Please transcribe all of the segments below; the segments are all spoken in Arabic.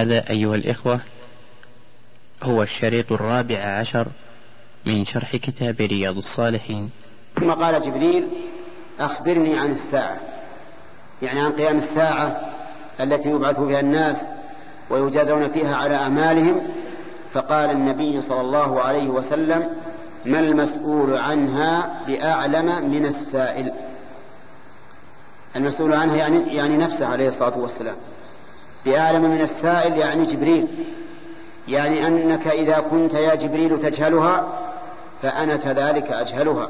هذا أيها الإخوة هو الشريط الرابع عشر من شرح كتاب رياض الصالحين. ثم قال جبريل أخبرني عن الساعة يعني عن قيام الساعة التي يبعث بها الناس ويجازون فيها على أعمالهم. فقال النبي صلى الله عليه وسلم ما المسؤول عنها بأعلم من السائل؟ المسؤول عنها يعني, يعني نفسه عليه الصلاة والسلام. بأعلم من السائل يعني جبريل. يعني أنك إذا كنت يا جبريل تجهلها فأنا كذلك أجهلها.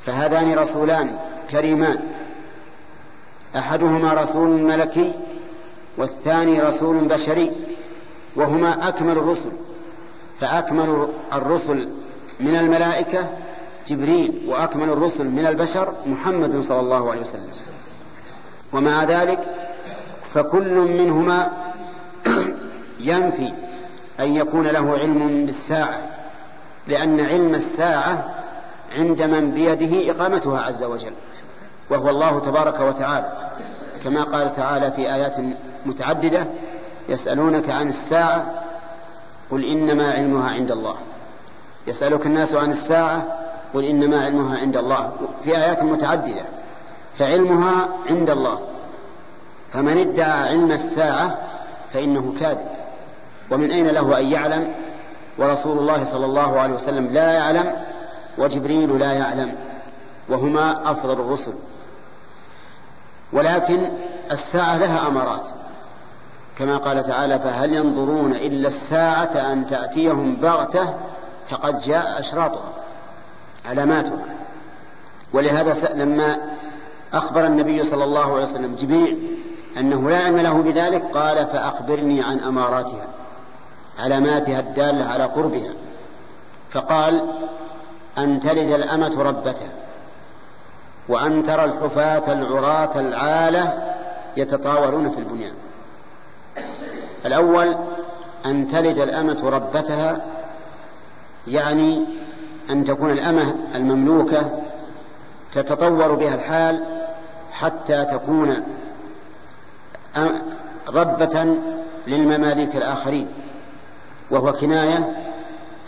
فهذان رسولان كريمان. أحدهما رسول ملكي والثاني رسول بشري وهما أكمل الرسل. فأكمل الرسل من الملائكة جبريل وأكمل الرسل من البشر محمد صلى الله عليه وسلم. ومع ذلك فكل منهما ينفي أن يكون له علم بالساعة لأن علم الساعة عند من بيده إقامتها عز وجل وهو الله تبارك وتعالى. كما قال تعالى في آيات متعددة يسألونك عن الساعة قل إنما علمها عند الله. يسألك الناس عن الساعة قل إنما علمها عند الله. في آيات متعددة فعلمها عند الله. فمن ادعى علم الساعة فإنه كاذب. ومن أين له أن يعلم؟ ورسول الله صلى الله عليه وسلم لا يعلم وجبريل لا يعلم وهما أفضل الرسل. ولكن الساعة لها أمارات. كما قال تعالى فهل ينظرون إلا الساعة أن تأتيهم بغتة فقد جاء أشراطها علاماتها. ولهذا لما أخبر النبي صلى الله عليه وسلم جبريل أنه لا علم له بذلك قال فأخبرني عن أماراتها علاماتها الدالة على قربها. فقال أن تلد الأمة ربتها وأن ترى الحفاة العراة العالة يتطاولون في البنيان. الأول أن تلد الأمة ربتها يعني أن تكون الأمة المملوكة تتطور بها الحال حتى تكون ربة للمماليك الآخرين وهو كناية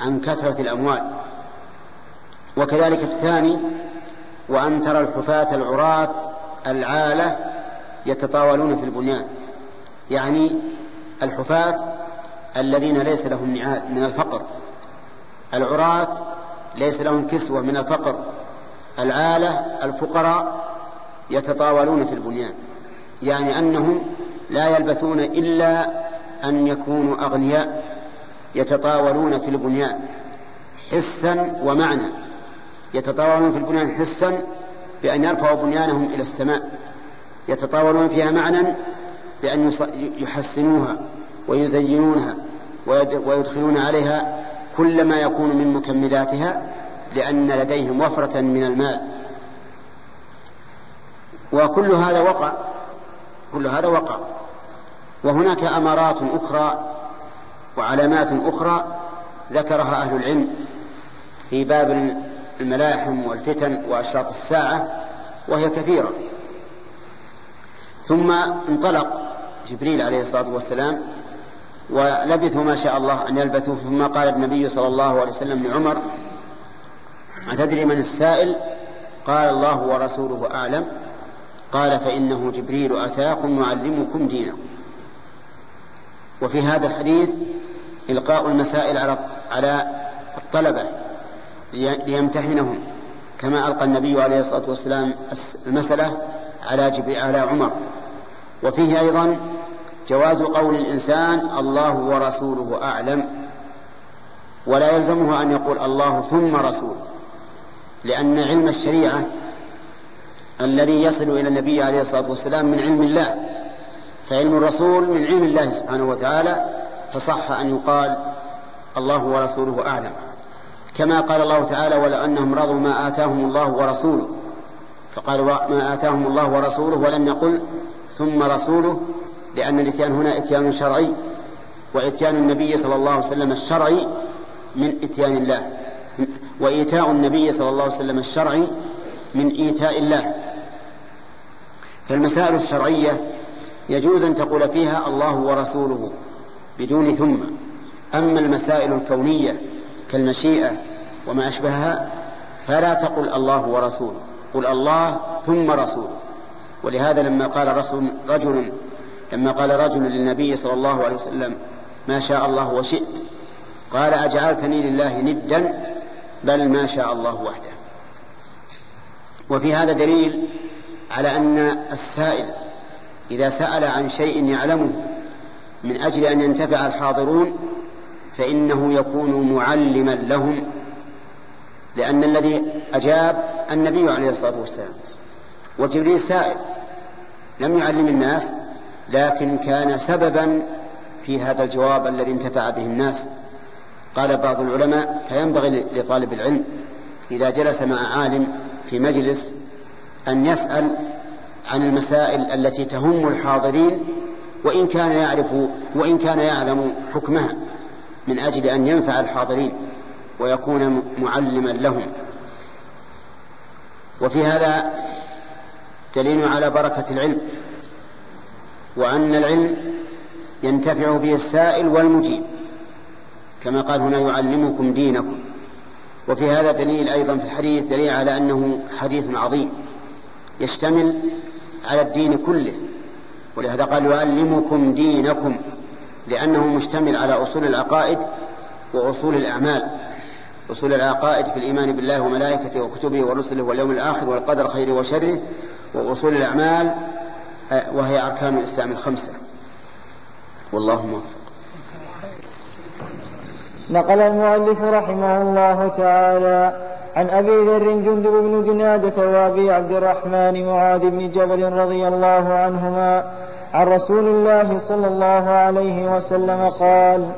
عن كثرة الأموال. وكذلك الثاني وأن ترى الحفاة العراة العالة يتطاولون في البنيان. يعني الحفاة الذين ليس لهم نعال من الفقر. العراة ليس لهم كسوة من الفقر. العالة الفقراء يتطاولون في البنيان. يعني أنهم لا يلبثون إلا أن يكونوا أغنياء يتطاولون في البنيان حسا ومعنى. يتطاولون في البنيان حسا بأن يرفعوا بنيانهم إلى السماء. يتطاولون فيها معنى بأن يحسنوها ويزينونها ويدخلون عليها كل ما يكون من مكملاتها لأن لديهم وفرة من المال. وكل هذا وقع كل هذا وقع. وهناك أمارات أخرى وعلامات أخرى ذكرها أهل العلم في باب الملاحم والفتن وأشراط الساعة وهي كثيرة. ثم انطلق جبريل عليه الصلاة والسلام ولبثوا ما شاء الله أن يلبثوا ثم قال النبي صلى الله عليه وسلم لعمر أتدري من السائل؟ قال الله ورسوله أعلم. قال فإنه جبريل أتاكم يعلمكم دينكم. وفي هذا الحديث إلقاء المسائل على على الطلبة ليمتحنهم. كما ألقى النبي عليه الصلاة والسلام المسألة على على عمر. وفيه أيضا جواز قول الإنسان الله ورسوله أعلم. ولا يلزمه أن يقول الله ثم رسوله لأن علم الشريعة الذي يصل إلى النبي عليه الصلاة والسلام من علم الله فعلم الرسول من علم الله سبحانه وتعالى فصح أن يقال الله ورسوله أعلم. كما قال الله تعالى ولو أنهم رضوا ما آتاهم الله ورسوله فقال ما آتاهم الله ورسوله ولم يقل ثم رسوله لأن الإتيان هنا إتيان شرعي وإتيان النبي صلى الله عليه وسلم الشرعي من إتيان الله وإيتاء النبي صلى الله عليه وسلم الشرعي من إيتاء الله. فالمسائل الشرعية يجوز أن تقول فيها الله ورسوله بدون ثم. أما المسائل الكونية كالمشيئة وما أشبهها فلا تقل الله ورسوله قل الله ثم رسوله. ولهذا لما قال رسول رجل لما قال رجل للنبي صلى الله عليه وسلم ما شاء الله وشئت قال أجعلتني لله ندا بل ما شاء الله وحده. وفي هذا دليل على أن السائل إذا سأل عن شيء يعلمه من أجل أن ينتفع الحاضرون فإنه يكون معلما لهم لأن الذي أجاب النبي عليه الصلاة والسلام وجبريل سائل لم يعلم الناس لكن كان سببا في هذا الجواب الذي انتفع به الناس. قال بعض العلماء فينبغي لطالب العلم إذا جلس مع عالم في مجلس أن يسأل عن المسائل التي تهم الحاضرين وإن كان يعرف وإن كان يعلم حكمها من أجل أن ينفع الحاضرين ويكون معلما لهم. وفي هذا دليل على بركة العلم وأن العلم ينتفع به السائل والمجيب كما قال هنا يعلمكم دينكم. وفي هذا دليل أيضا في الحديث دليل على أنه حديث عظيم. يشتمل على الدين كله. ولهذا قال يعلمكم دينكم لأنه مشتمل على أصول العقائد وأصول الأعمال. أصول العقائد في الإيمان بالله وملائكته وكتبه ورسله واليوم الآخر والقدر خيره وشره وأصول الأعمال آه، وهي أركان الإسلام الخمسة. والله موفق. نقل المؤلف رحمه الله تعالى عن أبي ذر جندب بن جنادة وأبي عبد الرحمن معاذ بن جبل رضي الله عنهما عن رسول الله صلى الله عليه وسلم قال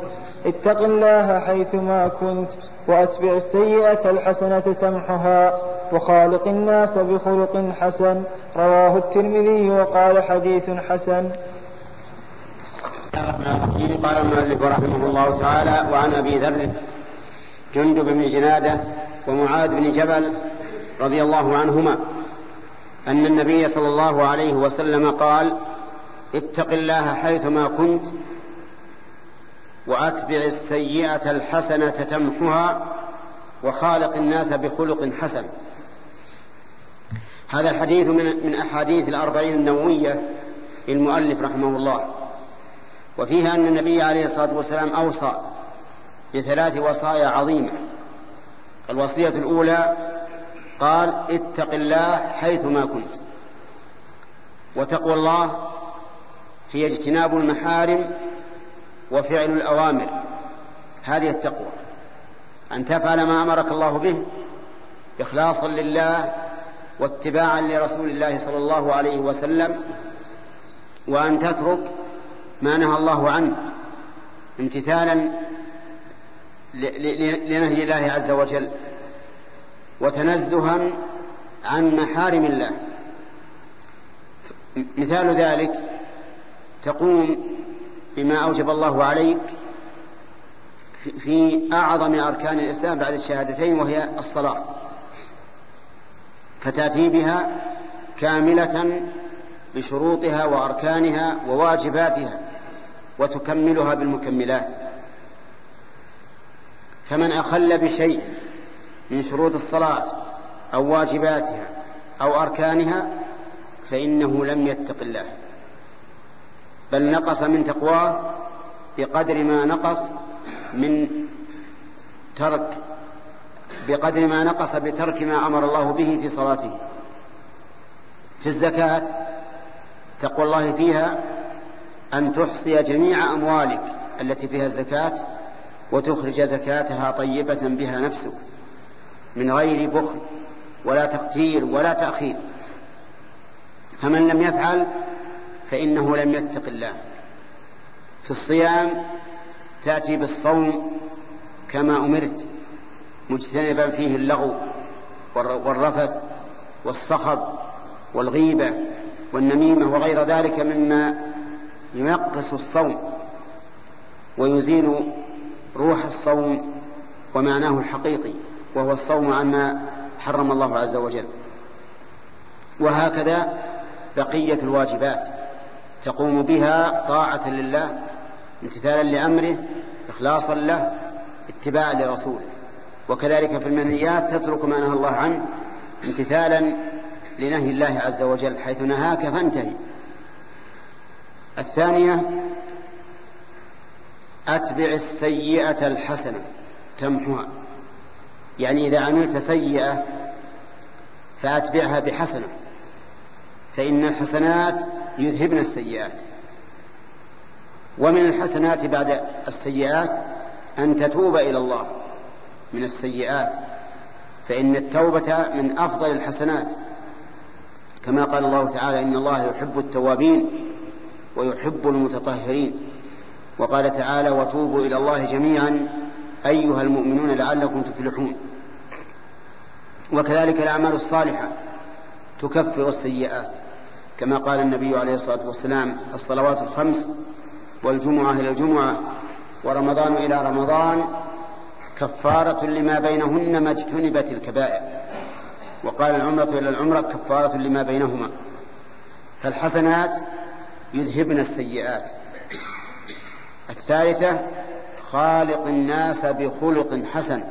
اتق الله حيثما كنت وأتبع السيئة الحسنة تمحها وخالق الناس بخلق حسن. رواه الترمذي وقال حديث حسن. قال المؤلف رحمه الله تعالى وعن أبي ذر جندب بن جناده ومعاذ بن جبل رضي الله عنهما أن النبي صلى الله عليه وسلم قال اتق الله حيثما كنت وأتبع السيئة الحسنة تمحها وخالق الناس بخلق حسن. هذا الحديث من أحاديث الأربعين النووية للمؤلف رحمه الله وفيها أن النبي عليه الصلاة والسلام أوصى بثلاث وصايا عظيمة. الوصية الأولى قال اتق الله حيثما كنت. وتقوى الله هي اجتناب المحارم وفعل الأوامر. هذه التقوى. أن تفعل ما أمرك الله به إخلاصا لله واتباعا لرسول الله صلى الله عليه وسلم وأن تترك ما نهى الله عنه امتثالا لنهي الله عز وجل وتنزها عن محارم الله. مثال ذلك تقوم بما أوجب الله عليك في أعظم أركان الإسلام بعد الشهادتين وهي الصلاة. فتأتي بها كاملة بشروطها وأركانها وواجباتها وتكملها بالمكملات. فمن أخل بشيء من شروط الصلاة أو واجباتها أو أركانها فإنه لم يتق الله بل نقص من تقواه بقدر ما نقص من ترك بقدر ما نقص بترك ما أمر الله به في صلاته. في الزكاة تقوى الله فيها أن تحصي جميع أموالك التي فيها الزكاة وتخرج زكاتها طيبة بها نفسك من غير بخل ولا تقتير ولا تأخير. فمن لم يفعل فإنه لم يتق الله. في الصيام تأتي بالصوم كما أمرت مجتنبا فيه اللغو والرفث والصخب والغيبة والنميمة وغير ذلك مما ينقص الصوم ويزيل روح الصوم ومعناه الحقيقي وهو الصوم عما حرم الله عز وجل. وهكذا بقية الواجبات تقوم بها طاعة لله امتثالا لأمره إخلاصا له اتباعا لرسوله. وكذلك في المنهيات تترك ما نهى الله عنه امتثالا لنهي الله عز وجل حيث نهاك فانتهي. الثانية أتبع السيئة الحسنة تمحها يعني إذا عملت سيئة فأتبعها بحسنة. فإن الحسنات يذهبن السيئات. ومن الحسنات بعد السيئات أن تتوب إلى الله من السيئات. فإن التوبة من أفضل الحسنات. كما قال الله تعالى إن الله يحب التوابين ويحب المتطهرين. وقال تعالى وتوبوا إلى الله جميعا أيها المؤمنون لعلكم تفلحون. وكذلك الأعمال الصالحة تكفر السيئات كما قال النبي عليه الصلاة والسلام الصلوات الخمس والجمعة إلى الجمعة ورمضان إلى رمضان كفارة لما بينهن ما اجتنبت الكبائر. وقال العمرة إلى العمرة كفارة لما بينهما. فالحسنات يذهبن السيئات. الثالثة خالق الناس بخلق حسن.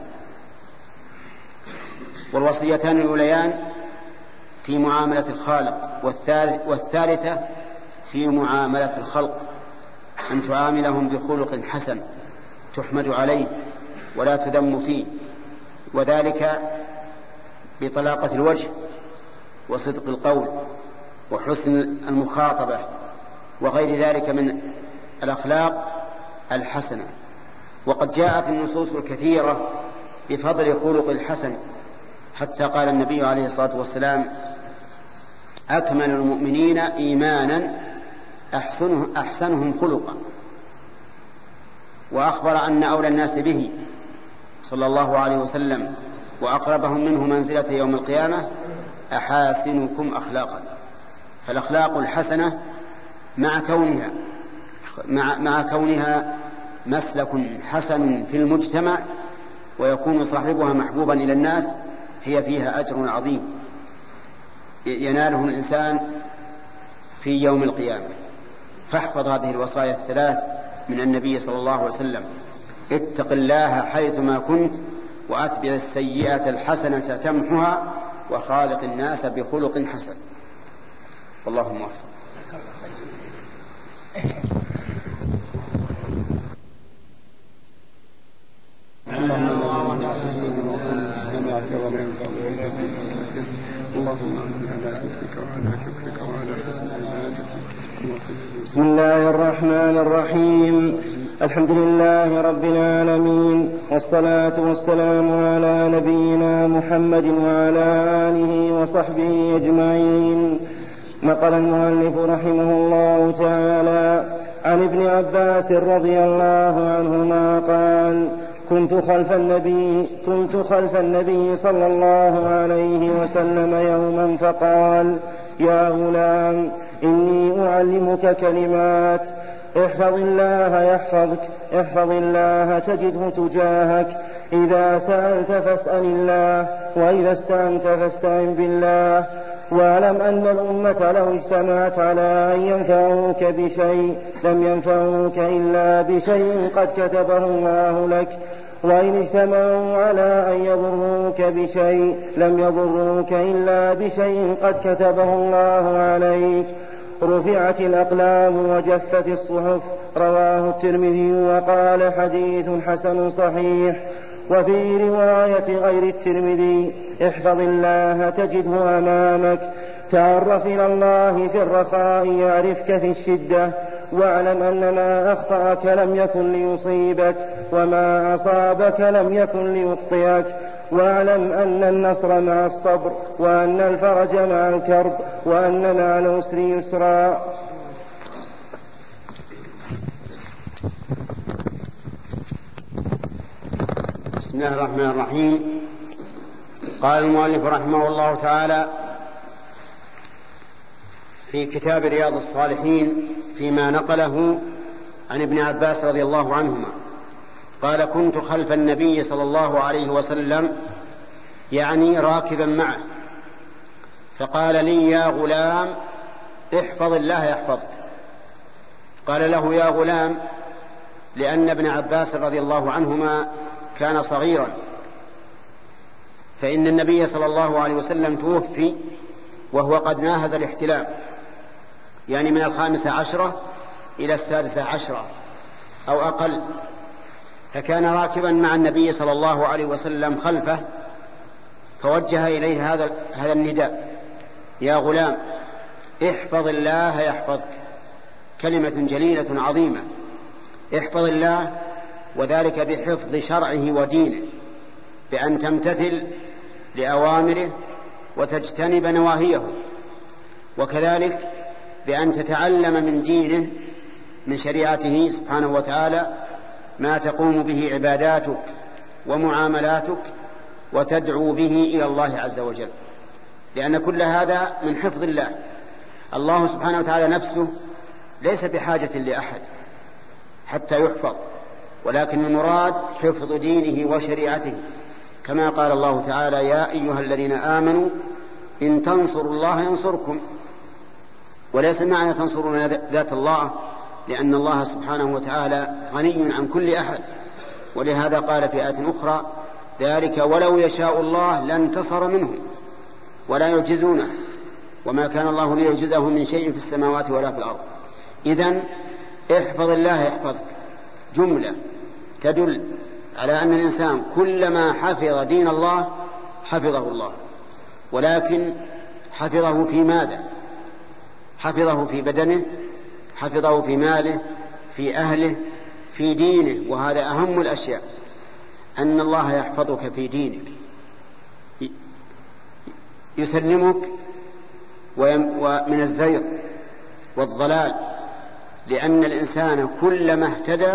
والوصيتان الأوليان في معاملة الخالق والثالثة في معاملة الخلق. أن تعاملهم بخلق حسن تحمد عليه ولا تذم فيه. وذلك بطلاقة الوجه وصدق القول وحسن المخاطبة وغير ذلك من الأخلاق الحسنة. وقد جاءت النصوص الكثيرة بفضل خلق الحسن حتى قال النبي عليه الصلاة والسلام أكمل المؤمنين إيمانا أحسنه أحسنهم خلقا. وأخبر أن أولى الناس به صلى الله عليه وسلم وأقربهم منه منزلة يوم القيامة أحاسنكم أخلاقا. فالأخلاق الحسنة مع كونها مع, مع كونها مسلك حسن في المجتمع ويكون صاحبها محبوبا إلى الناس هي فيها أجر عظيم. يناله الإنسان في يوم القيامة. فاحفظ هذه الوصايا الثلاث من النبي صلى الله عليه وسلم. اتق الله حيثما كنت وأتبع السيئة الحسنة تمحها وخالق الناس بخلق حسن. والله موفق بسم الله الرحمن الرحيم. الحمد لله رب العالمين والصلاة والسلام على نبينا محمد وعلى آله وصحبه أجمعين. نقل المؤلف رحمه الله تعالى عن ابن عباس رضي الله عنهما قال كنت خلف النبي كنت خلف النبي صلى الله عليه وسلم يوما فقال يا غلام إني أعلمك كلمات. احفظ الله يحفظك احفظ الله تجده تجاهك. إذا سألت فاسأل الله وإذا استعنت فاستعن بالله. واعلم أن الأمة لو اجتمعت على أن ينفعوك بشيء لم ينفعوك إلا بشيء قد كتبه الله لك. وإن اجتمعوا على أن يضروك بشيء لم يضروك إلا بشيء قد كتبه الله عليك. رفعت الأقلام وجفت الصحف رواه الترمذي وقال حديث حسن صحيح. وفي رواية غير الترمذي احفظ الله تجده أمامك. تعرف إلى الله في الرخاء يعرفك في الشدة. واعلم أن ما أخطأك لم يكن ليصيبك وما أصابك لم يكن ليخطئك. واعلم أن النصر مع الصبر وأن الفرج مع الكرب وأن مع العسر يسرا. بسم الله الرحمن الرحيم. قال المؤلف رحمه الله تعالى في كتاب رياض الصالحين فيما نقله عن ابن عباس رضي الله عنهما. قال كنت خلف النبي صلى الله عليه وسلم يعني راكبا معه. فقال لي يا غلام احفظ الله يحفظك. قال له يا غلام لأن ابن عباس رضي الله عنهما كان صغيرا. فإن النبي صلى الله عليه وسلم توفي وهو قد ناهز الاحتلام يعني من الخامسة عشرة إلى السادسة عشرة أو أقل. فكان راكبا مع النبي صلى الله عليه وسلم خلفه فوجه إليه هذا هذا النداء يا غلام احفظ الله يحفظك كلمة جليلة عظيمة احفظ الله وذلك بحفظ شرعه ودينه بأن تمتثل لأوامره وتجتنب نواهيه وكذلك بأن تتعلم من دينه من شريعته سبحانه وتعالى ما تقوم به عباداتك ومعاملاتك وتدعو به إلى الله عز وجل. لأن كل هذا من حفظ الله. الله سبحانه وتعالى نفسه ليس بحاجة لأحد حتى يحفظ. ولكن المراد حفظ دينه وشريعته. كما قال الله تعالى يا أيها الذين آمنوا إن تنصروا الله ينصركم. وليس معنى تنصرون ذات الله لأن الله سبحانه وتعالى غني عن كل أحد. ولهذا قال في آية أخرى ذلك ولو يشاء الله لانتصر منهم ولا يعجزونه وما كان الله ليعجزه من شيء في السماوات ولا في الأرض. إذا احفظ الله يحفظك. جملة تدل على أن الإنسان كلما حفظ دين الله حفظه الله ولكن حفظه في ماذا؟ حفظه في بدنه حفظه في ماله في أهله في دينه وهذا أهم الأشياء. أن الله يحفظك في دينك يسلمك ومن الزيغ والضلال لأن الإنسان كلما اهتدى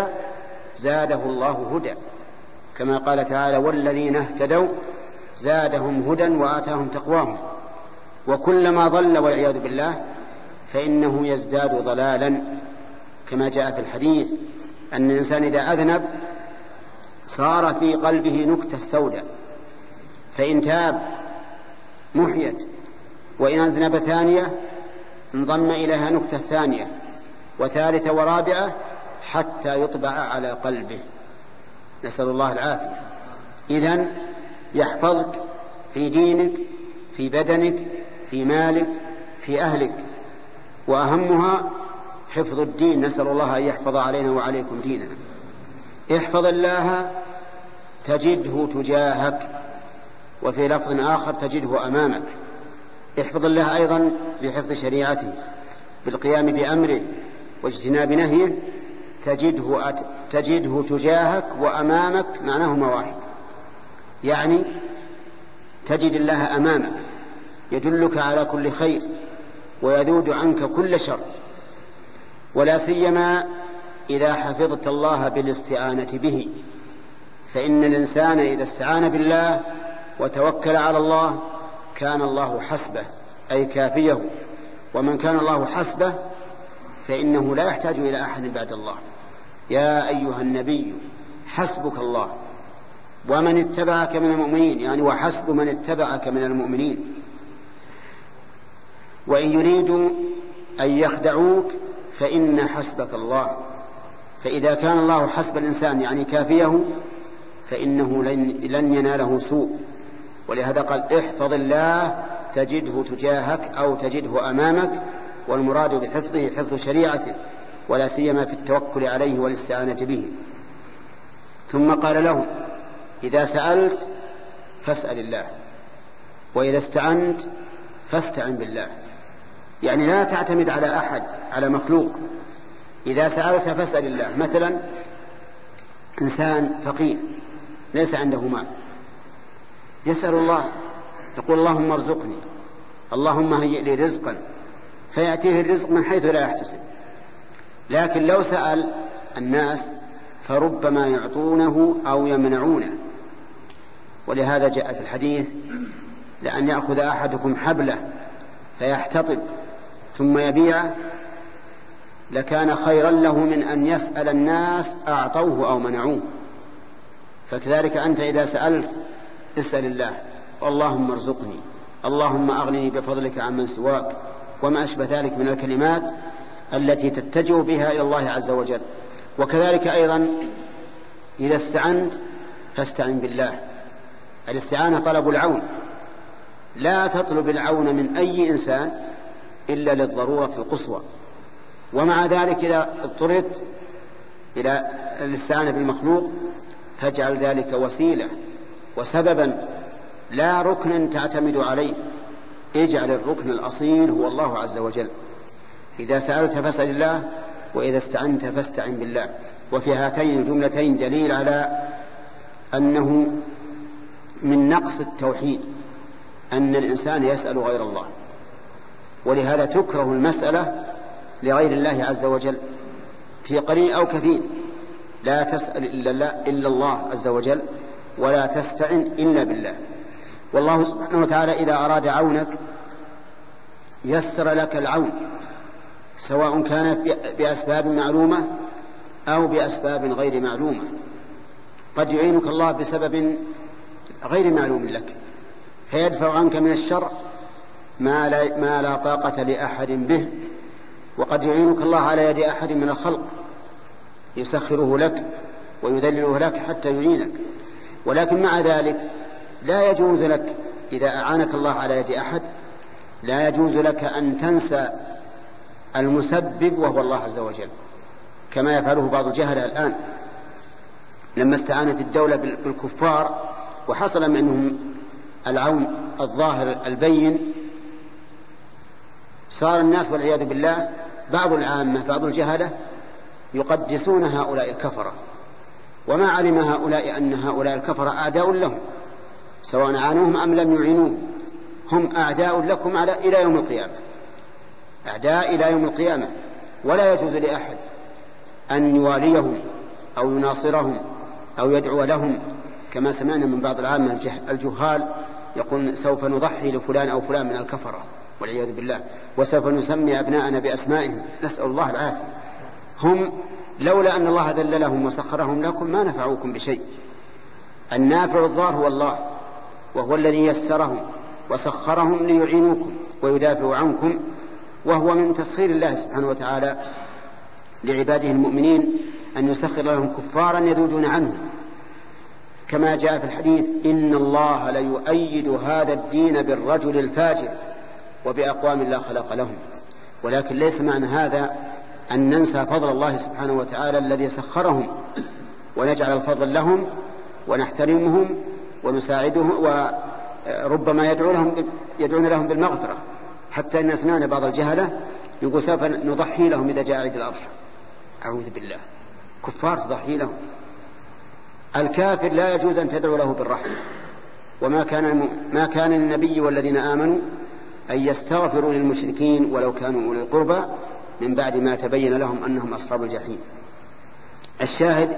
زاده الله هدى. كما قال تعالى والذين اهتدوا زادهم هدى وآتاهم تقواهم. وكلما ضل والعياذ بالله فإنه يزداد ضلالا. كما جاء في الحديث أن الإنسان إذا أذنب صار في قلبه نكتة سوداء. فإن تاب محيت وإن أذنب ثانية انضم إليها نكتة ثانية. وثالثة ورابعة حتى يطبع على قلبه. نسأل الله العافية. إذا يحفظك في دينك في بدنك في مالك في أهلك. وأهمها حفظ الدين. نسأل الله أن يحفظ علينا وعليكم ديننا. احفظ الله تجده تجاهك. وفي لفظ آخر تجده أمامك. احفظ الله أيضا بحفظ شريعته بالقيام بأمره واجتناب نهيه تجده أت... تجده تجاهك وأمامك معناهما واحد يعني تجد الله أمامك يدلك على كل خير ويذود عنك كل شر. ولا سيما إذا حفظت الله بالاستعانة به. فإن الإنسان إذا استعان بالله وتوكل على الله كان الله حسبه أي كافيه. ومن كان الله حسبه فإنه لا يحتاج إلى أحد بعد الله. يا أيها النبي حسبك الله. ومن اتبعك من المؤمنين يعني وحسب من اتبعك من المؤمنين. وإن يريدوا أن يخدعوك فإن حسبك الله. فإذا كان الله حسب الإنسان يعني كافيه فإنه لن يناله سوء. ولهذا قال احفظ الله تجده تجاهك أو تجده أمامك والمراد بحفظه حفظ شريعته. ولا سيما في التوكل عليه والاستعانة به. ثم قال لهم إذا سألت فاسأل الله وإذا استعنت فاستعن بالله. يعني لا تعتمد على أحد على مخلوق. إذا سألت فاسأل الله. مثلا إنسان فقير ليس عنده مال. يسأل الله يقول اللهم ارزقني اللهم هيئ لي رزقا فيأتيه الرزق من حيث لا يحتسب. لكن لو سأل الناس فربما يعطونه أو يمنعونه. ولهذا جاء في الحديث لأن يأخذ أحدكم حبلة فيحتطب ثم يبيعه لكان خيرا له من أن يسأل الناس أعطوه أو منعوه. فكذلك أنت إذا سألت اسأل الله اللهم ارزقني اللهم أغنني بفضلك عمن سواك وما أشبه ذلك من الكلمات التي تتجه بها إلى الله عز وجل. وكذلك أيضا إذا استعنت فاستعن بالله. الاستعانة طلب العون. لا تطلب العون من أي إنسان إلا للضرورة القصوى. ومع ذلك إذا اضطررت إلى الاستعانة بالمخلوق فاجعل ذلك وسيلة وسببا لا ركنا تعتمد عليه. اجعل الركن الأصيل هو الله عز وجل. إذا سألت فاسأل الله وإذا استعنت فاستعن بالله. وفي هاتين الجملتين دليل على أنه من نقص التوحيد أن الإنسان يسأل غير الله. ولهذا تكره المسألة لغير الله عز وجل. في قليل أو كثير لا تسأل إلا الله, إلا الله عز وجل ولا تستعن إلا بالله. والله سبحانه وتعالى إذا أراد عونك يسر لك العون. سواء كان بأسباب معلومة أو بأسباب غير معلومة. قد يعينك الله بسبب غير معلوم لك. فيدفع عنك من الشر ما لا, ما لا طاقة لأحد به. وقد يعينك الله على يد أحد من الخلق. يسخره لك ويذلله لك حتى يعينك. ولكن مع ذلك لا يجوز لك إذا أعانك الله على يد أحد لا يجوز لك أن تنسى المسبب وهو الله عز وجل كما يفعله بعض الجهلة الآن. لما استعانت الدولة بالكفار وحصل منهم العون الظاهر البين صار الناس والعياذ بالله بعض العامة بعض الجهلة يقدسون هؤلاء الكفرة. وما علم هؤلاء أن هؤلاء الكفرة أعداء لهم سواء عانوهم أم لم يعينوهم هم أعداء لكم على إلى يوم القيامة. أعداء إلى يوم القيامة ولا يجوز لأحد أن يواليهم أو يناصرهم أو يدعو لهم. كما سمعنا من بعض العامة الجهال يقول سوف نضحي لفلان أو فلان من الكفرة والعياذ بالله وسوف نسمي أبناءنا بأسمائهم. نسأل الله العافية. هم لولا أن الله ذللهم وسخرهم لكم ما نفعوكم بشيء. النافع الضار هو الله وهو الذي يسرهم وسخرهم ليعينوكم ويدافعوا عنكم. وهو من تسخير الله سبحانه وتعالى لعباده المؤمنين أن يسخر لهم كفارا يذودون عنه. كما جاء في الحديث إن الله ليؤيد هذا الدين بالرجل الفاجر وبأقوام لا خلق لهم. ولكن ليس معنى هذا أن ننسى فضل الله سبحانه وتعالى الذي سخرهم ونجعل الفضل لهم ونحترمهم ونساعدهم وربما يدعو لهم يدعون لهم بالمغفرة. حتى أن سمعنا بعض الجهلة يقول سوف نضحي لهم إذا جاء عيد الأضحى. أعوذ بالله. كفار تضحي لهم. الكافر لا يجوز أن تدعو له بالرحمة. وما كان ما كان للنبي والذين آمنوا أن يستغفروا للمشركين ولو كانوا أولي قربى من بعد ما تبين لهم أنهم أصحاب الجحيم. الشاهد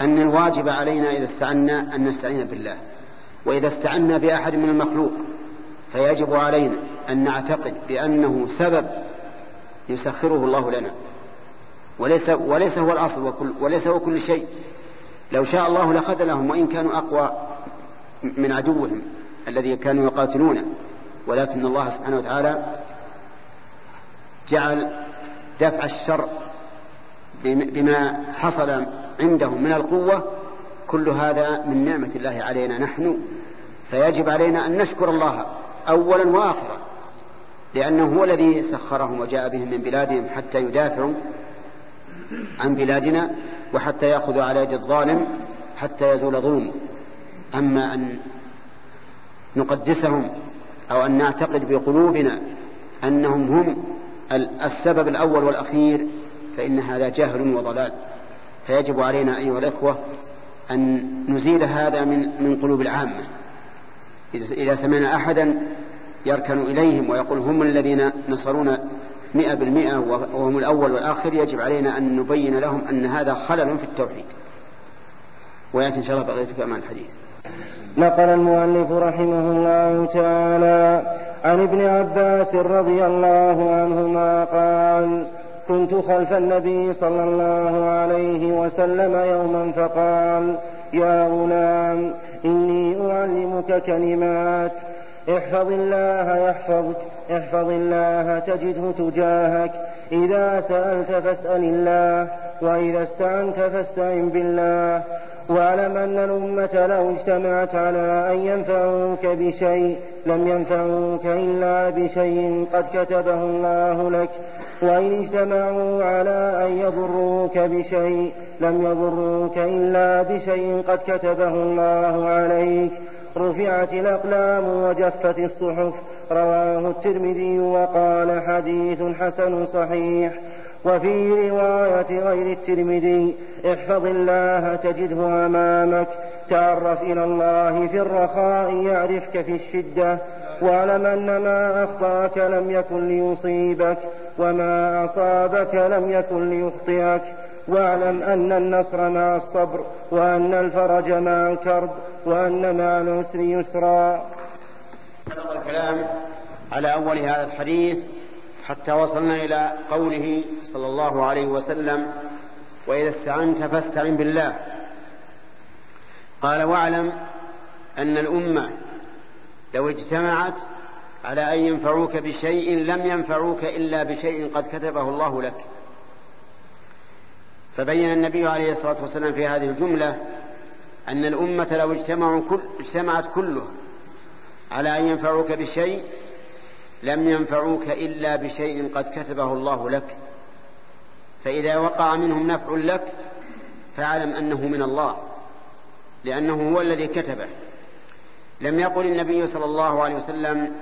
أن الواجب علينا إذا استعنا أن نستعين بالله. وإذا استعنا بأحد من المخلوق فيجب علينا أن نعتقد بأنه سبب يسخره الله لنا. وليس وليس هو الأصل وكل وليس هو كل شيء. لو شاء الله لخذلهم وإن كانوا أقوى من عدوهم الذي كانوا يقاتلونه. ولكن الله سبحانه وتعالى جعل دفع الشر بما حصل عندهم من القوة كل هذا من نعمة الله علينا. نحن فيجب علينا أن نشكر الله أولا وآخرا لأنه هو الذي سخرهم وجاء بهم من بلادهم حتى يدافعوا عن بلادنا وحتى يأخذوا على يد الظالم حتى يزول ظلمه أما أن نقدسهم أو أن نعتقد بقلوبنا أنهم هم السبب الأول والأخير فإن هذا جهل وضلال. فيجب علينا أيها الأخوة أن نزيل هذا من من قلوب العامة. إذا سمعنا أحدا يركن إليهم ويقول هم الذين نصرونا مئة بالمئة وهم الأول والآخر يجب علينا أن نبين لهم أن هذا خلل في التوحيد. ويأتي إن شاء الله بقية كمان الحديث. نقل المؤلف رحمه الله تعالى عن ابن عباس رضي الله عنهما قال كنت خلف النبي صلى الله عليه وسلم يوما فقال يا غلام إني أعلمك كلمات احفظ الله يحفظك احفظ الله تجده تجاهك. إذا سألت فاسأل الله وإذا استعنت فاستعن بالله. واعلم أن الأمة لو اجتمعت على أن ينفعوك بشيء لم ينفعوك إلا بشيء قد كتبه الله لك. وإن اجتمعوا على أن يضروك بشيء لم يضروك إلا بشيء قد كتبه الله عليك. رفعت الأقلام وجفت الصحف. رواه الترمذي وقال حديث حسن صحيح. وفي رواية غير الترمذي احفظ الله تجده أمامك تعرف إلى الله في الرخاء يعرفك في الشدة واعلم أن ما أخطأك لم يكن ليصيبك وما أصابك لم يكن ليخطئك واعلم أن النصر مع الصبر وأن الفرج مع الكرب وأن مع العسر يسرا. الكلام على أول هذا الحديث. حتى وصلنا إلى قوله صلى الله عليه وسلم وإذا استعنت فاستعن بالله. قال واعلم أن الأمة لو اجتمعت على أن ينفعوك بشيء لم ينفعوك إلا بشيء قد كتبه الله لك. فبين النبي عليه الصلاة والسلام في هذه الجملة أن الأمة لو اجتمعوا كل اجتمعت كلها على أن ينفعوك بشيء لم ينفعوك إلا بشيء قد كتبه الله لك فإذا وقع منهم نفع لك فاعلم أنه من الله لأنه هو الذي كتبه. لم يقل النبي صلى الله عليه وسلم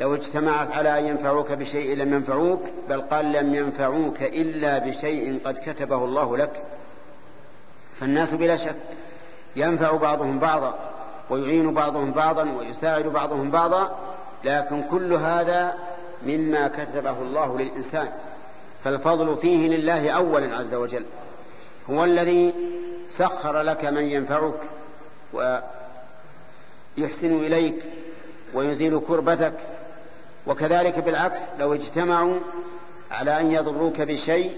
لو اجتمعت على أن ينفعوك بشيء لم ينفعوك بل قال لم ينفعوك إلا بشيء قد كتبه الله لك. فالناس بلا شك ينفع بعضهم بعضا ويعين بعضهم بعضا ويساعد بعضهم بعضا لكن كل هذا مما كتبه الله للإنسان. فالفضل فيه لله أولا عز وجل. هو الذي سخر لك من ينفعك ويحسن إليك ويزيل كربتك. وكذلك بالعكس لو اجتمعوا على أن يضروك بشيء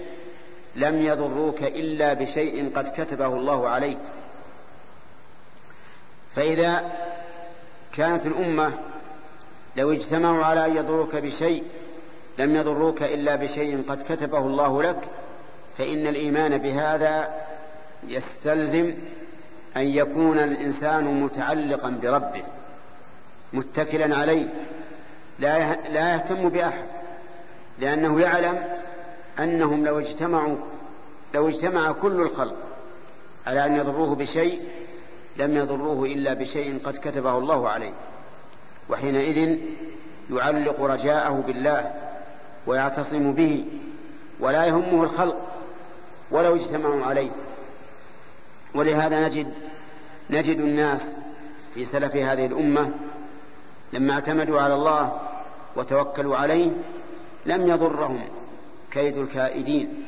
لم يضروك إلا بشيء قد كتبه الله عليك. فإذا كانت الأمة لو اجتمعوا على أن يضروك بشيء لم يضروك إلا بشيء قد كتبه الله لك فإن الإيمان بهذا يستلزم أن يكون الإنسان متعلقا بربه متكلا عليه لا لا يهتم بأحد لأنه يعلم أنهم لو اجتمعوا لو اجتمع كل الخلق على أن يضروه بشيء لم يضروه إلا بشيء قد كتبه الله عليه. وحينئذ يعلق رجاءه بالله ويعتصم به ولا يهمه الخلق ولو اجتمعوا عليه. ولهذا نجد نجد الناس في سلف هذه الأمة لما اعتمدوا على الله وتوكلوا عليه لم يضرهم كيد الكائدين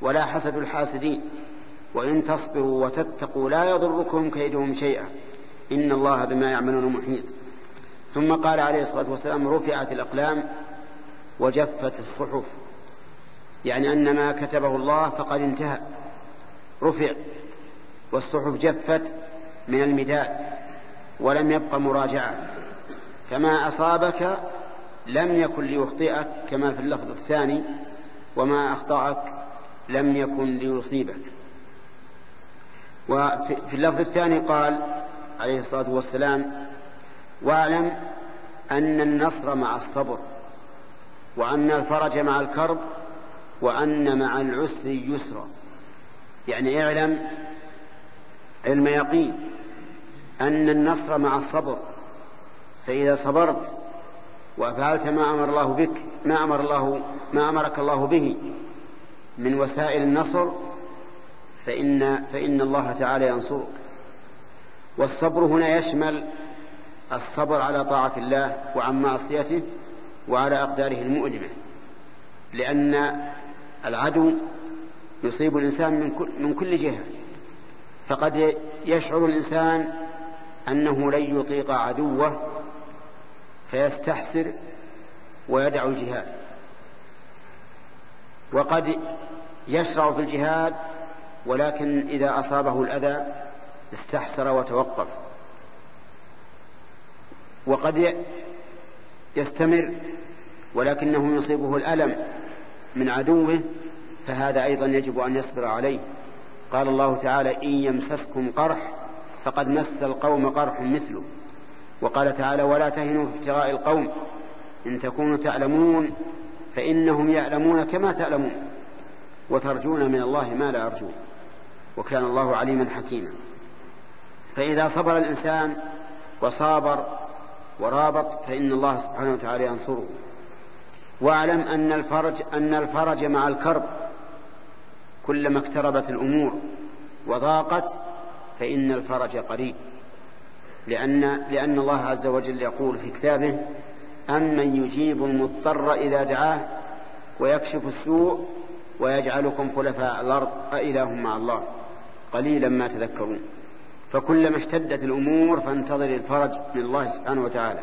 ولا حسد الحاسدين. وإن تصبروا وتتقوا لا يضركم كيدهم شيئا. إن الله بما يعملون محيط. ثم قال عليه الصلاة والسلام رفعت الأقلام وجفت الصحف. يعني أن ما كتبه الله فقد انتهى. رفع والصحف جفت من المداد ولم يبق مراجعة. فما أصابك لم يكن ليخطئك كما في اللفظ الثاني وما أخطأك لم يكن ليصيبك. وفي اللفظ الثاني قال عليه الصلاة والسلام واعلم أن النصر مع الصبر وأن الفرج مع الكرب وأن مع العسر يسرا يعني اعلم علم يقين أن النصر مع الصبر. فإذا صبرت وفعلت ما أمر الله بك ما أمر الله ما أمرك الله به من وسائل النصر فإن فإن الله تعالى ينصرك. والصبر هنا يشمل الصبر على طاعة الله وعن معصيته وعلى أقداره المؤلمة لأن العدو يصيب الإنسان من كل, من كل جهة. فقد يشعر الإنسان أنه لن يطيق عدوه فيستحسر ويدع الجهاد. وقد يشرع في الجهاد ولكن إذا أصابه الأذى استحسر وتوقف. وقد يستمر ولكنه يصيبه الألم من عدوه فهذا أيضا يجب أن يصبر عليه. قال الله تعالى إن يمسسكم قرح فقد مس القوم قرح مثله. وقال تعالى ولا تهنوا في ابتغاء القوم إن تكونوا تعلمون فإنهم يعلمون كما تعلمون وترجون من الله ما لا يرجون. وكان الله عليما حكيما. فإذا صبر الإنسان وصابر ورابط فإن الله سبحانه وتعالى ينصره. واعلم أن الفرج أن الفرج مع الكرب كلما اقتربت الأمور وضاقت فإن الفرج قريب. لأن لأن الله عز وجل يقول في كتابه أمن يجيب المضطر إذا دعاه ويكشف السوء ويجعلكم خلفاء الأرض أإله مع الله. قليلا ما تذكرون. فكلما اشتدت الأمور فانتظر الفرج من الله سبحانه وتعالى.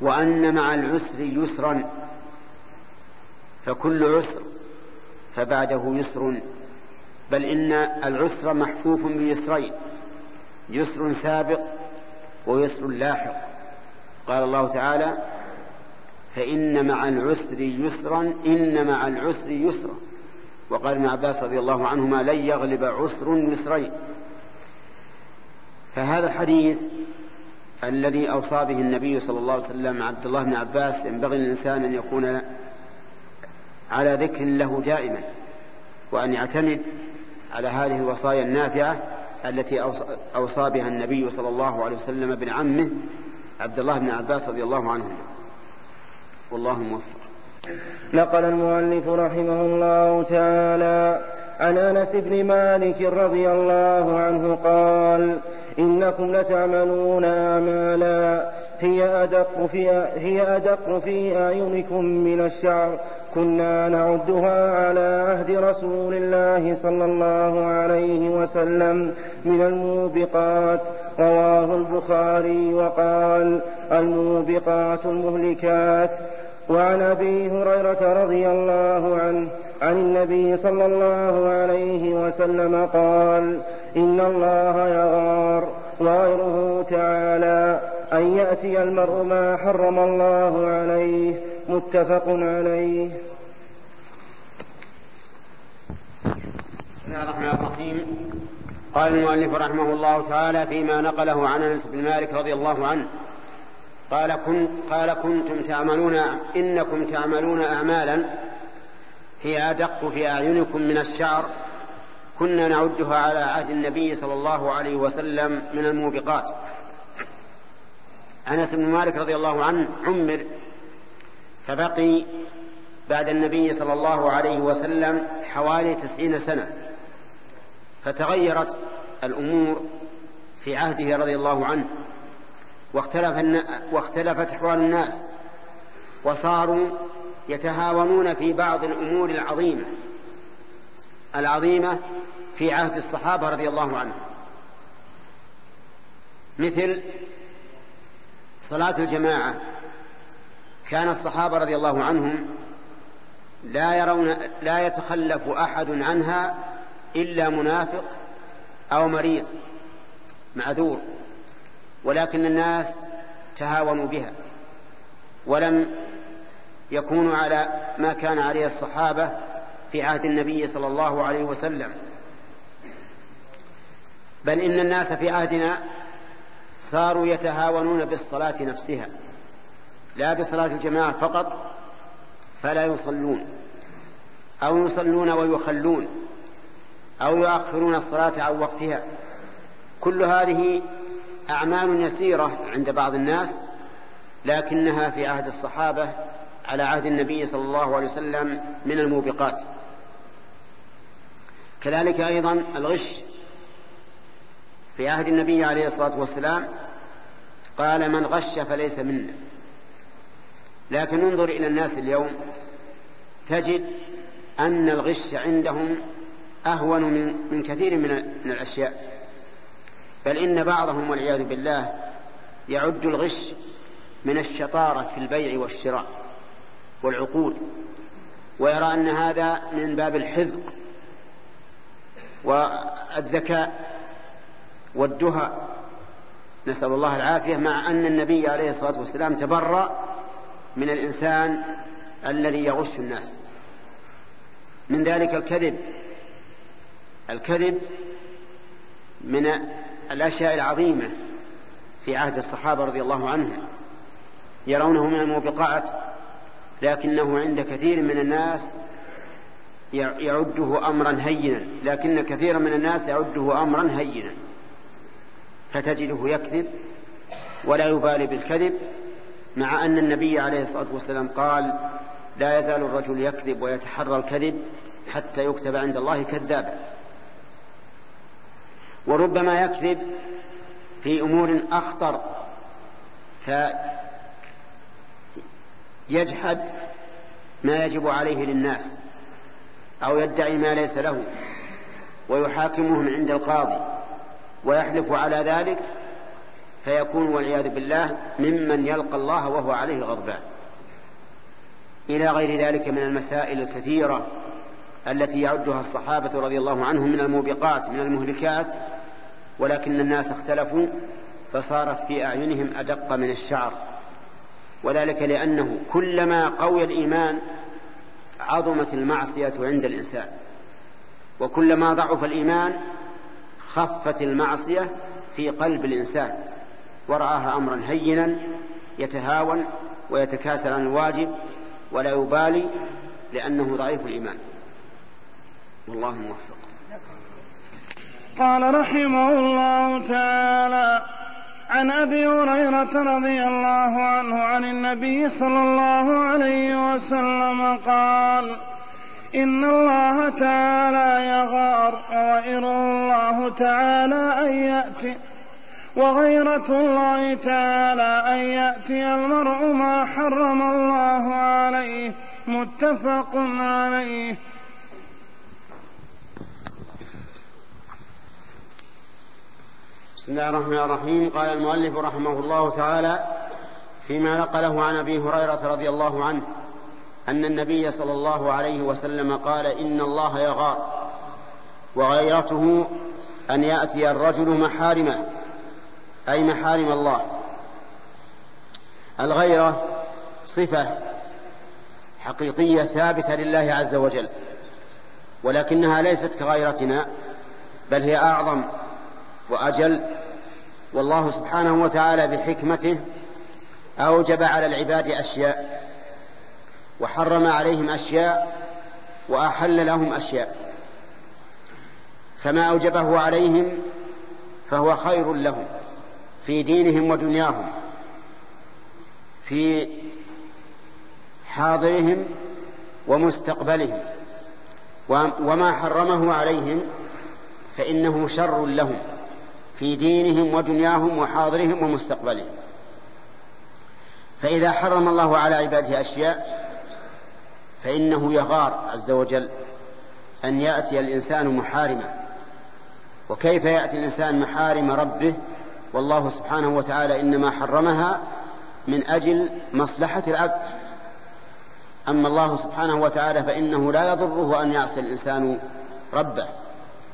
وأن مع العسر يسرا فكل عسر فبعده يسر. بل إن العسر محفوف بيسرين يسر سابق ويسر لاحق. قال الله تعالى فإن مع العسر يسرا إن مع العسر يسرا. وقال ابن عباس رضي الله عنهما لن يغلب عسر يسرين. فهذا الحديث الذي أوصى به النبي صلى الله عليه وسلم عبد الله بن عباس ينبغي للإنسان أن يكون على ذكر له دائما وأن يعتمد على هذه الوصايا النافعة التي أوصى بها النبي صلى الله عليه وسلم ابن عمه عبد الله بن عباس رضي الله عنهما. والله موفق. نقل المؤلف رحمه الله تعالى عن أنس بن مالك رضي الله عنه قال إنكم لتعملون أعمالا. هي أدق في هي أدق في أعينكم من الشعر. كنا نعدها على عهد رسول الله صلى الله عليه وسلم من الموبقات. رواه البخاري وقال الموبقات المهلكات. وعن أبي هريرة رضي الله عنه عن النبي صلى الله عليه وسلم قال إن الله يغار وغيره تعالى أن يأتي المرء ما حرم الله عليه متفق عليه. بسم الله الرحمن الرحيم. قال المؤلف رحمه الله تعالى فيما نقله عن أنس بن مالك رضي الله عنه قال كن قال كنتم تعملون إنكم تعملون أعمالا هي أدق في أعينكم من الشعر كنا نعدها على عهد النبي صلى الله عليه وسلم من الموبقات. أنس بن مالك رضي الله عنه عمر فبقي بعد النبي صلى الله عليه وسلم حوالي تسعين سنة فتغيرت الأمور في عهده رضي الله عنه. واختلف واختلفت أحوال الناس وصاروا يتهاونون في بعض الأمور العظيمة العظيمة في عهد الصحابة رضي الله عنهم. مثل صلاة الجماعة كان الصحابة رضي الله عنهم لا يرون لا يتخلف أحد عنها إلا منافق أو مريض معذور. ولكن الناس تهاونوا بها ولم يكونوا على ما كان عليه الصحابة في عهد النبي صلى الله عليه وسلم. بل إن الناس في عهدنا صاروا يتهاونون بالصلاة نفسها لا بصلاة الجماعة فقط فلا يصلون أو يصلون ويخلون أو يؤخرون الصلاة عن وقتها. كل هذه أعمال يسيرة عند بعض الناس لكنها في عهد الصحابة على عهد النبي صلى الله عليه وسلم من الموبقات. كذلك أيضا الغش. في عهد النبي عليه الصلاة والسلام قال من غش فليس منا. لكن انظر إلى الناس اليوم تجد أن الغش عندهم أهون من, من كثير من الأشياء. بل إن بعضهم والعياذ بالله يعد الغش من الشطارة في البيع والشراء والعقود ويرى أن هذا من باب الحذق والذكاء والدهى. نسأل الله العافية مع أن النبي عليه الصلاة والسلام تبرأ من الإنسان الذي يغش الناس. من ذلك الكذب الكذب من الأشياء العظيمة في عهد الصحابة رضي الله عنهم. يرونه من الموبقات لكنه عند كثير من الناس يعده أمرا هينا. لكن كثيرا من الناس يعده أمرا هينا. فتجده يكذب ولا يبالي بالكذب مع أن النبي عليه الصلاة والسلام قال لا يزال الرجل يكذب ويتحرى الكذب حتى يكتب عند الله كذابا. وربما يكذب في أمور أخطر فيجحد ما يجب عليه للناس أو يدعي ما ليس له ويحاكمهم عند القاضي ويحلف على ذلك فيكون والعياذ بالله ممن يلقى الله وهو عليه غضبان. إلى غير ذلك من المسائل الكثيرة التي يعدها الصحابة رضي الله عنهم من الموبقات من المهلكات ولكن الناس اختلفوا فصارت في أعينهم أدق من الشعر. وذلك لأنه كلما قوي الإيمان عظمت المعصية عند الإنسان. وكلما ضعف الإيمان خفت المعصية في قلب الإنسان. ورآها أمرا هينا يتهاون ويتكاسل عن الواجب ولا يبالي لأنه ضعيف الإيمان. والله موفق. قال رحمه الله تعالى عن أبي هريرة رضي الله عنه عن النبي صلى الله عليه وسلم قال إن الله تعالى يغار وغير الله تعالى أن يأتي وغيرة الله تعالى أن يأتي المرء ما حرم الله عليه متفق عليه. بسم الله الرحمن الرحيم. قال المؤلف رحمه الله تعالى فيما نقله عن أبي هريرة رضي الله عنه أن النبي صلى الله عليه وسلم قال إن الله يغار وغيرته أن يأتي الرجل محارمه أي محارم الله. الغيرة صفة حقيقية ثابتة لله عز وجل ولكنها ليست كغيرتنا بل هي أعظم وأجل والله سبحانه وتعالى بحكمته أوجب على العباد أشياء وحرم عليهم أشياء وأحل لهم أشياء. فما أوجبه عليهم فهو خير لهم في دينهم ودنياهم في حاضرهم ومستقبلهم. وما حرمه عليهم فإنه شر لهم. في دينهم ودنياهم وحاضرهم ومستقبلهم. فإذا حرم الله على عباده أشياء فإنه يغار عز وجل أن يأتي الإنسان محارمة وكيف يأتي الإنسان محارم ربه؟ والله سبحانه وتعالى إنما حرمها من أجل مصلحة العبد. أما الله سبحانه وتعالى فإنه لا يضره أن يعصي الإنسان ربه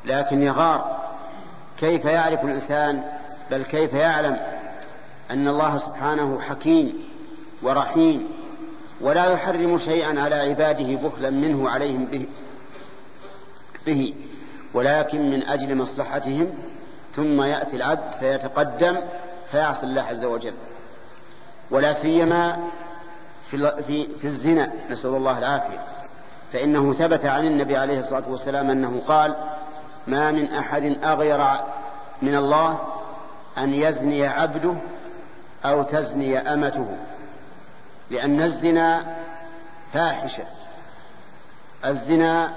لكن يغار كيف يعرف الإنسان بل كيف يعلم أن الله سبحانه حكيم ورحيم ولا يحرم شيئا على عباده بخلا منه عليهم به, به. ولكن من أجل مصلحتهم ثم يأتي العبد فيتقدم فيعصي الله عز وجل. ولا سيما في, في, في الزنا نسأل الله العافية. فإنه ثبت عن النبي عليه الصلاة والسلام أنه قال ما من أحد أغير من الله أن يزني عبده أو تزني أمته لأن الزنا فاحشة. الزنا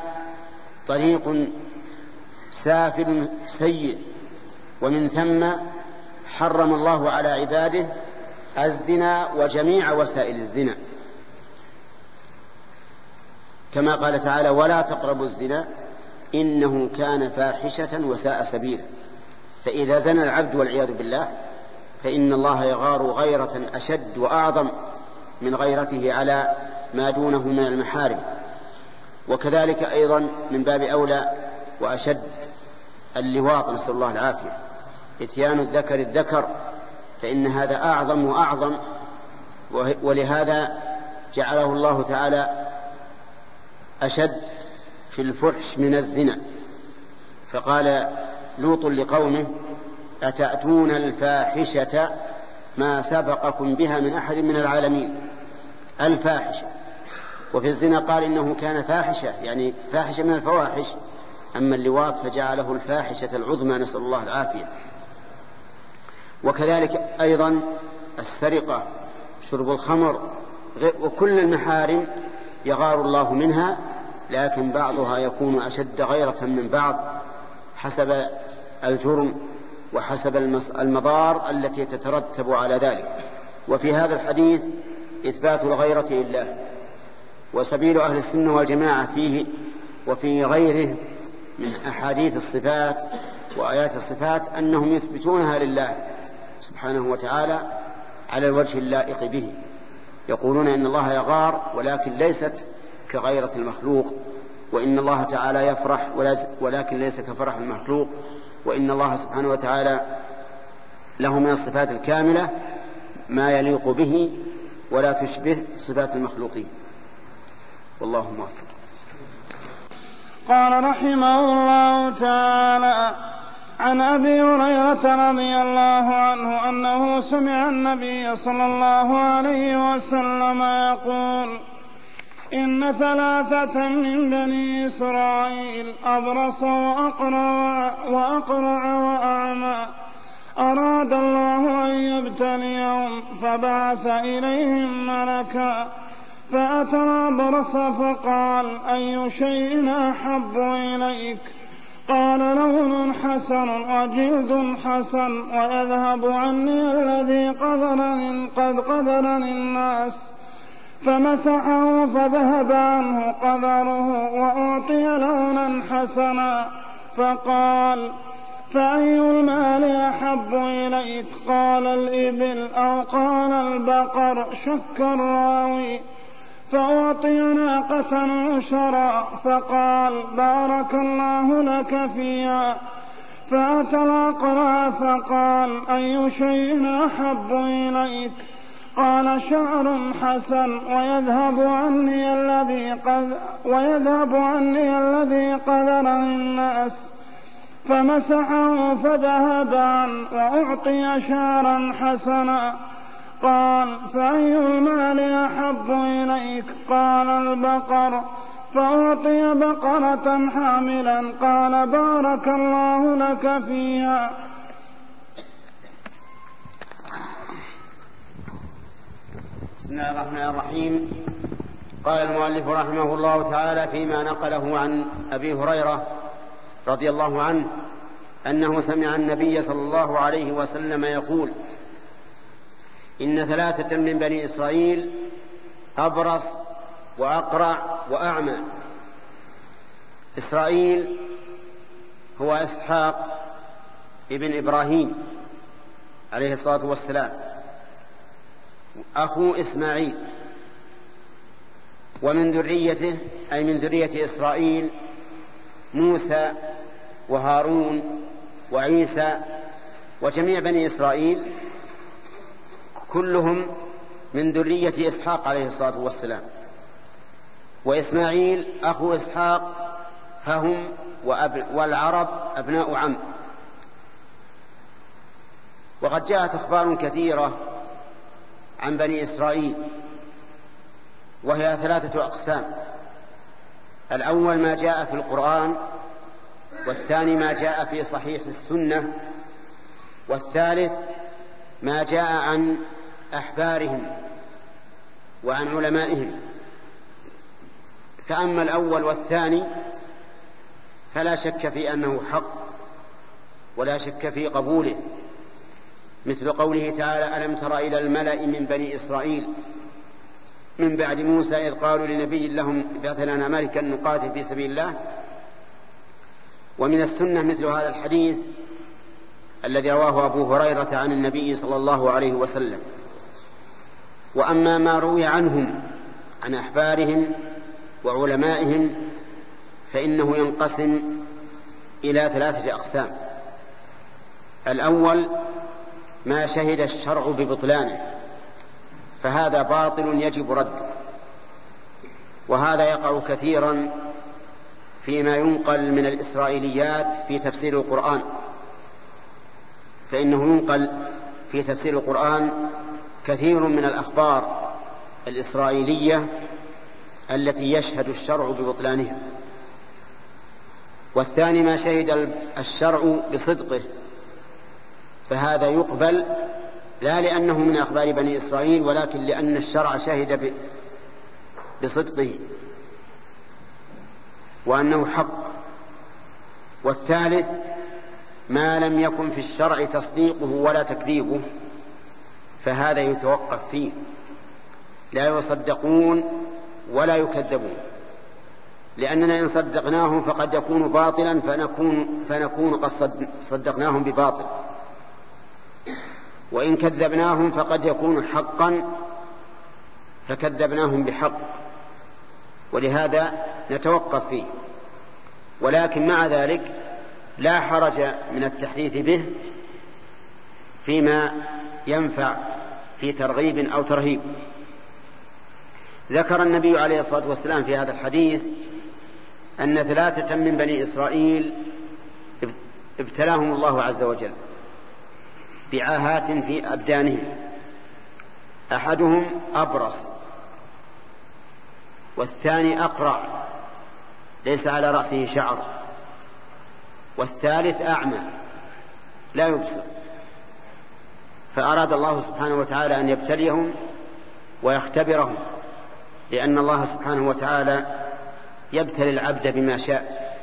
طريق سافل سيء ومن ثم حرم الله على عباده الزنا وجميع وسائل الزنا. كما قال تعالى ولا تقربوا الزنا إنه كان فاحشة وساء سبيلا. فإذا زنى العبد والعياذ بالله فإن الله يغار غيرة أشد وأعظم من غيرته على ما دونه من المحارم. وكذلك أيضا من باب أولى وأشد اللواط نسأل الله العافية إتيان الذكر الذكر فإن هذا أعظم وأعظم ولهذا جعله الله تعالى أشد في الفحش من الزنا. فقال لوط لقومه أتأتون الفاحشة ما سبقكم بها من أحد من العالمين؟ الفاحشة. وفي الزنا قال إنه كان فاحشة يعني فاحشة من الفواحش. أما اللواط فجعله الفاحشة العظمى نسأل الله العافية. وكذلك أيضا السرقة شرب الخمر وكل المحارم يغار الله منها. لكن بعضها يكون أشد غيرة من بعض حسب الجرم وحسب المضار التي تترتب على ذلك. وفي هذا الحديث إثبات الغيرة لله. وسبيل أهل السنة والجماعة فيه وفي غيره من أحاديث الصفات وآيات الصفات أنهم يثبتونها لله سبحانه وتعالى على الوجه اللائق به. يقولون إن الله يغار ولكن ليست كغيرة المخلوق وإن الله تعالى يفرح ولكن ليس كفرح المخلوق وإن الله سبحانه وتعالى له من الصفات الكاملة ما يليق به ولا تشبه صفات المخلوقين. والله موفق. قال رحمه الله تعالى عن أبي هريرة رضي الله عنه أنه سمع النبي صلى الله عليه وسلم يقول إن ثلاثة من بني إسرائيل أبرص وأقرع وأقرع وأعمى. أراد الله أن يبتليهم فبعث إليهم ملكا. فأتى الأبرص فقال أي شيء أحب إليك؟ قال لون حسن وجلد حسن ويذهب عني الذي قدرني قد قدرني الناس. فمسحه فذهب عنه قدره وأعطي لونا حسنا فقال فأي المال أحب إليك؟ قال الإبل أو قال البقر شك الراوي. فأعطي ناقة عشرا فقال بارك الله لك فيها. فأتى الأقرع فقال أي شيء أحب إليك؟ قال شعر حسن ويذهب عني الذي قد ويذهب عني الذي قدر الناس. فمسحه فذهب عنه وأعطي شعرا حسنا. قال فأي المال أحب إليك؟ قال البقر. فأعطي بقرة حاملا. قال بارك الله لك فيها. بسم الله الرحمن الرحيم. قال المؤلف رحمه الله تعالى فيما نقله عن أبي هريرة رضي الله عنه أنه سمع النبي صلى الله عليه وسلم يقول إن ثلاثة من بني إسرائيل أبرص وأقرع وأعمى. إسرائيل هو إسحاق ابن إبراهيم عليه الصلاة والسلام. أخو إسماعيل ومن ذريته أي من ذرية إسرائيل موسى وهارون وعيسى وجميع بني إسرائيل كلهم من ذرية إسحاق عليه الصلاة والسلام. وإسماعيل أخو إسحاق فهم والعرب أبناء عم. وقد جاءت أخبار كثيرة عن بني إسرائيل وهي ثلاثة أقسام. الأول ما جاء في القرآن والثاني ما جاء في صحيح السنة والثالث ما جاء عن أحبارهم وعن علمائهم. فأما الأول والثاني فلا شك في أنه حق ولا شك في قبوله. مثل قوله تعالى ألم تر إلى الملأ من بني إسرائيل؟ من بعد موسى إذ قالوا لنبي لهم بعث لنا ملكا نقاتل في سبيل الله. ومن السنة مثل هذا الحديث الذي رواه أبو هريرة عن النبي صلى الله عليه وسلم. وأما ما روي عنهم عن أحبارهم وعلمائهم فإنه ينقسم إلى ثلاثة أقسام. الأول ما شهد الشرع ببطلانه فهذا باطل يجب رده. وهذا يقع كثيرا فيما ينقل من الإسرائيليات في تفسير القرآن. فإنه ينقل في تفسير القرآن كثير من الأخبار الإسرائيلية التي يشهد الشرع ببطلانها. والثاني ما شهد الشرع بصدقه. فهذا يقبل لا لأنه من أخبار بني إسرائيل ولكن لأن الشرع شهد بصدقه وأنه حق. والثالث ما لم يكن في الشرع تصديقه ولا تكذيبه فهذا يتوقف فيه. لا يصدقون ولا يكذبون. لأننا إن صدقناهم فقد يكون باطلا فنكون, فنكون قد صدقناهم بباطل. وإن كذبناهم فقد يكون حقا فكذبناهم بحق. ولهذا نتوقف فيه. ولكن مع ذلك لا حرج من التحديث به فيما ينفع في ترغيب أو ترهيب. ذكر النبي عليه الصلاة والسلام في هذا الحديث أن ثلاثة من بني إسرائيل ابتلاهم الله عز وجل. بعاهات في أبدانهم. أحدهم أبرص والثاني أقرع ليس على رأسه شعر. والثالث أعمى لا يبصر. فأراد الله سبحانه وتعالى أن يبتليهم ويختبرهم لأن الله سبحانه وتعالى يبتلي العبد بما شاء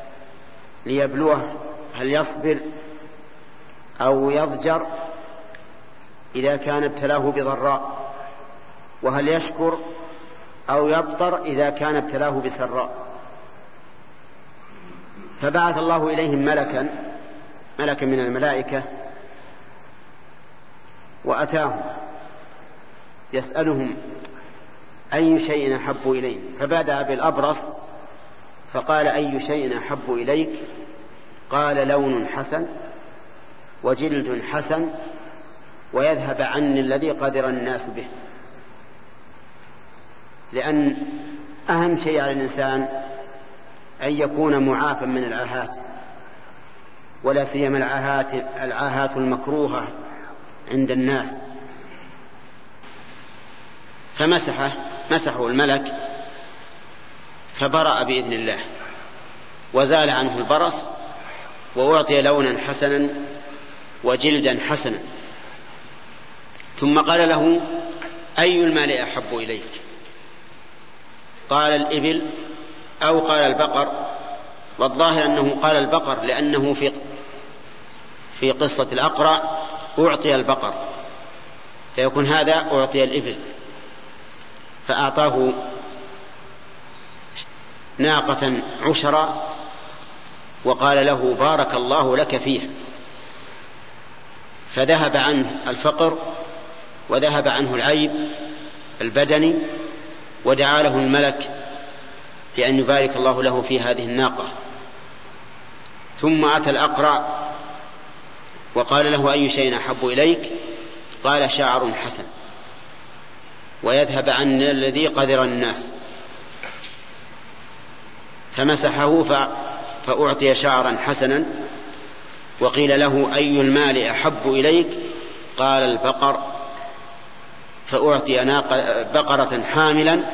ليبلوه هل يصبر أو يضجر. إذا كان ابتلاه بضراء وهل يشكر أو يبطر إذا كان ابتلاه بسراء؟ فبعث الله إليهم ملكا ملكا من الملائكة وأتاهم يسألهم أي شيء أحب اليهم فبدأ بالأبرص فقال أي شيء أحب إليك؟ قال لون حسن وجلد حسن ويذهب عني الذي قدر الناس به. لأن أهم شيء على الإنسان أن يكون معافى من العاهات ولا سيما العاهات العاهات المكروهة عند الناس. فمسحه مسحه الملك فبرأ بإذن الله. وزال عنه البرص وأعطي لونا حسنا وجلدا حسنا. ثم قال له أي المال أحب إليك؟ قال الإبل أو قال البقر. والظاهر أنه قال البقر لأنه في في قصة الأقرع أعطي البقر فيكون هذا أعطي الإبل. فأعطاه ناقة عشرا وقال له بارك الله لك فيها. فذهب عنه الفقر وذهب عنه العيب البدني ودعا له الملك بأن يبارك الله له في هذه الناقة. ثم أتى الأقرع وقال له أي شيء أحب إليك؟ قال شعر حسن. ويذهب عن الذي قدر الناس. فمسحه فأعطي شعرا حسنا وقيل له أي المال أحب إليك؟ قال البقر. فأعطي بقرة حاملا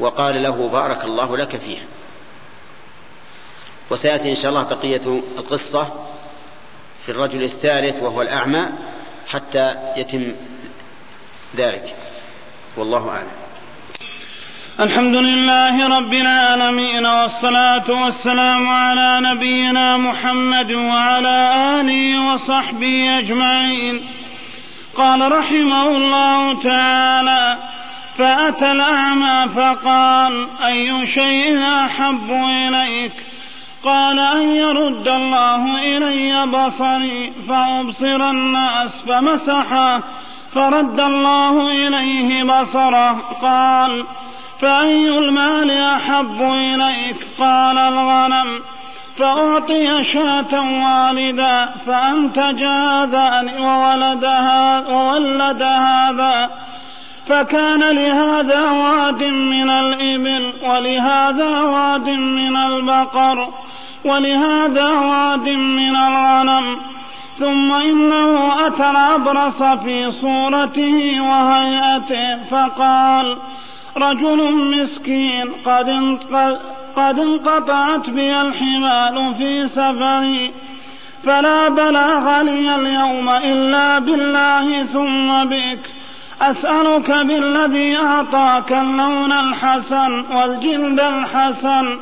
وقال له بارك الله لك فيها. وسيأتي إن شاء الله بقية القصة في الرجل الثالث وهو الأعمى حتى يتم ذلك. والله أعلم. الحمد لله رب العالمين والصلاة والسلام على نبينا محمد وعلى آله وصحبه أجمعين. قال رحمه الله تعالى فأتى الأعمى فقال أي شيء أحب إليك؟ قال أن يرد الله إلي بصري فأبصر الناس فمسحه فرد الله إليه بصره. قال فأي المال أحب إليك؟ قال الغنم. فأعطي شاة والدا فأنتج هذا وولد هذا وولد هذا فكان لهذا واد من الإبل ولهذا واد من البقر ولهذا واد من الغنم. ثم إنه أتى الأبرص في صورته وهيئته فقال رجل مسكين قد قد انقطعت بي الحمال في سفري فلا بلاغ لي اليوم إلا بالله ثم بك. أسألك بالذي أعطاك اللون الحسن والجلد الحسن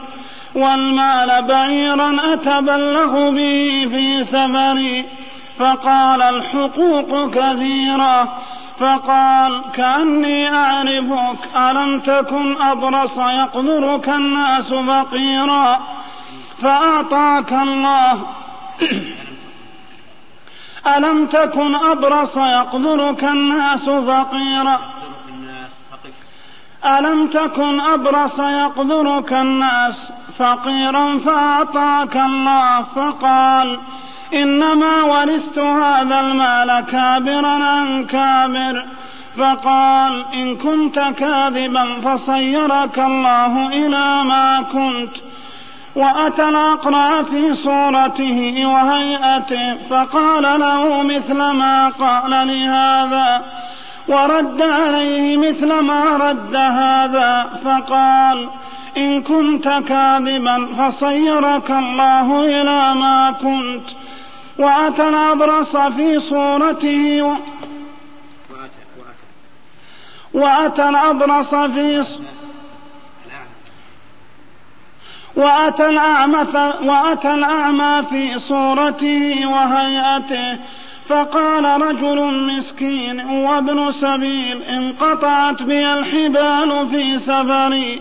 والمال بعيرا أتبلغ به في سفري. فقال الحقوق كثيرة فقال كأني أعرفك. ألم تكن أبرص يقدرك الناس فقيرا؟ فأعطاك الله. ألم تكن أبرص يقدرك الناس فقيرا؟ ألم تكن أبرص يقدرك الناس فقيرا؟ فأعطاك الله. فقال إنما ورثت هذا المال كابرا عن كابر فقال إن كنت كاذبا فصيرك الله إلى ما كنت. وأتى الأقرع في صورته وهيئته فقال له مثل ما قال لهذا ورد عليه مثل ما رد هذا فقال إن كنت كاذبا فصيرك الله إلى ما كنت. وأتى الأبرص في صورته و... وأتى الأبرص في وأتى الأعمى وأتى الأعمى في صورته وهيئته فقال رجل مسكين وابن سبيل انقطعت بي الحبال في سفري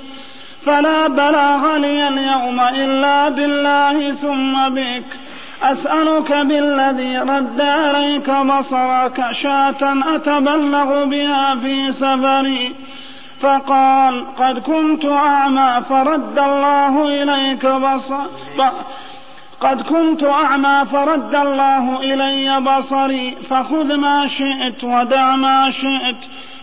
فلا بلاغ لي اليوم إلا بالله ثم بك. أسألك بالذي رد عليك بصرك شاة أتبلغ بها في سفري. فقال قد كنت أعمى فرد الله إليك بصر قد كنت أعمى فرد الله إلي بصري. فخذ ما شئت ودع ما شئت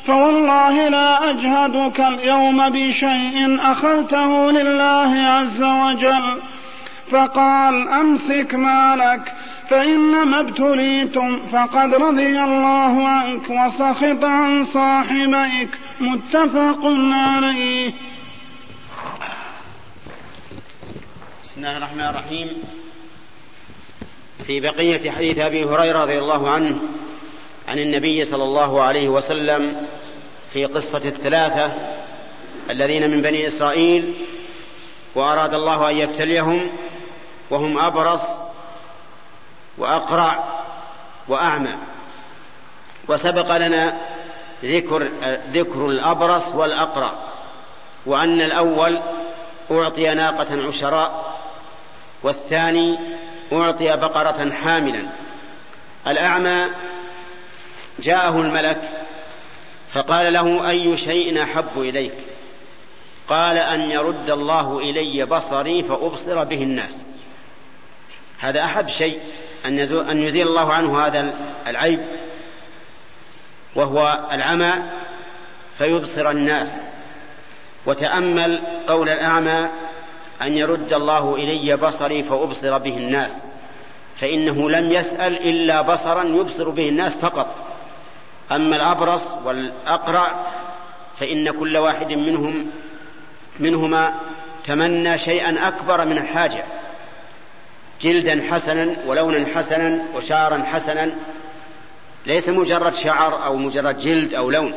فوالله لا أجهدك اليوم بشيء أخذته لله عز وجل. فقال أمسك مالك فإنما ابتليتم فقد رضي الله عنك وسخط عن صاحبيك. متفق عليه. بسم الله الرحمن الرحيم. في بقية حديث أبي هريرة رضي الله عنه عن النبي صلى الله عليه وسلم في قصة الثلاثة الذين من بني إسرائيل وأراد الله أن يبتليهم وهم أبرص وأقرع وأعمى. وسبق لنا ذكر ذكر الأبرص والأقرع وأن الأول أعطي ناقة عشراء والثاني أعطي بقرة حاملا. الأعمى جاءه الملك فقال له أي شيء أحب إليك؟ قال أن يرد الله إلي بصري فأبصر به الناس. هذا أحب شيء أن يزيل الله عنه هذا العيب وهو العمى فيبصر الناس. وتأمل قول الأعمى أن يرد الله إلي بصري فأبصر به الناس. فإنه لم يسأل إلا بصرا يبصر به الناس فقط. أما الأبرص والأقرع فإن كل واحد منهم منهما تمنى شيئا أكبر من الحاجة. جلدا حسنا ولونا حسنا وشعرا حسنا. ليس مجرد شعر أو مجرد جلد أو لون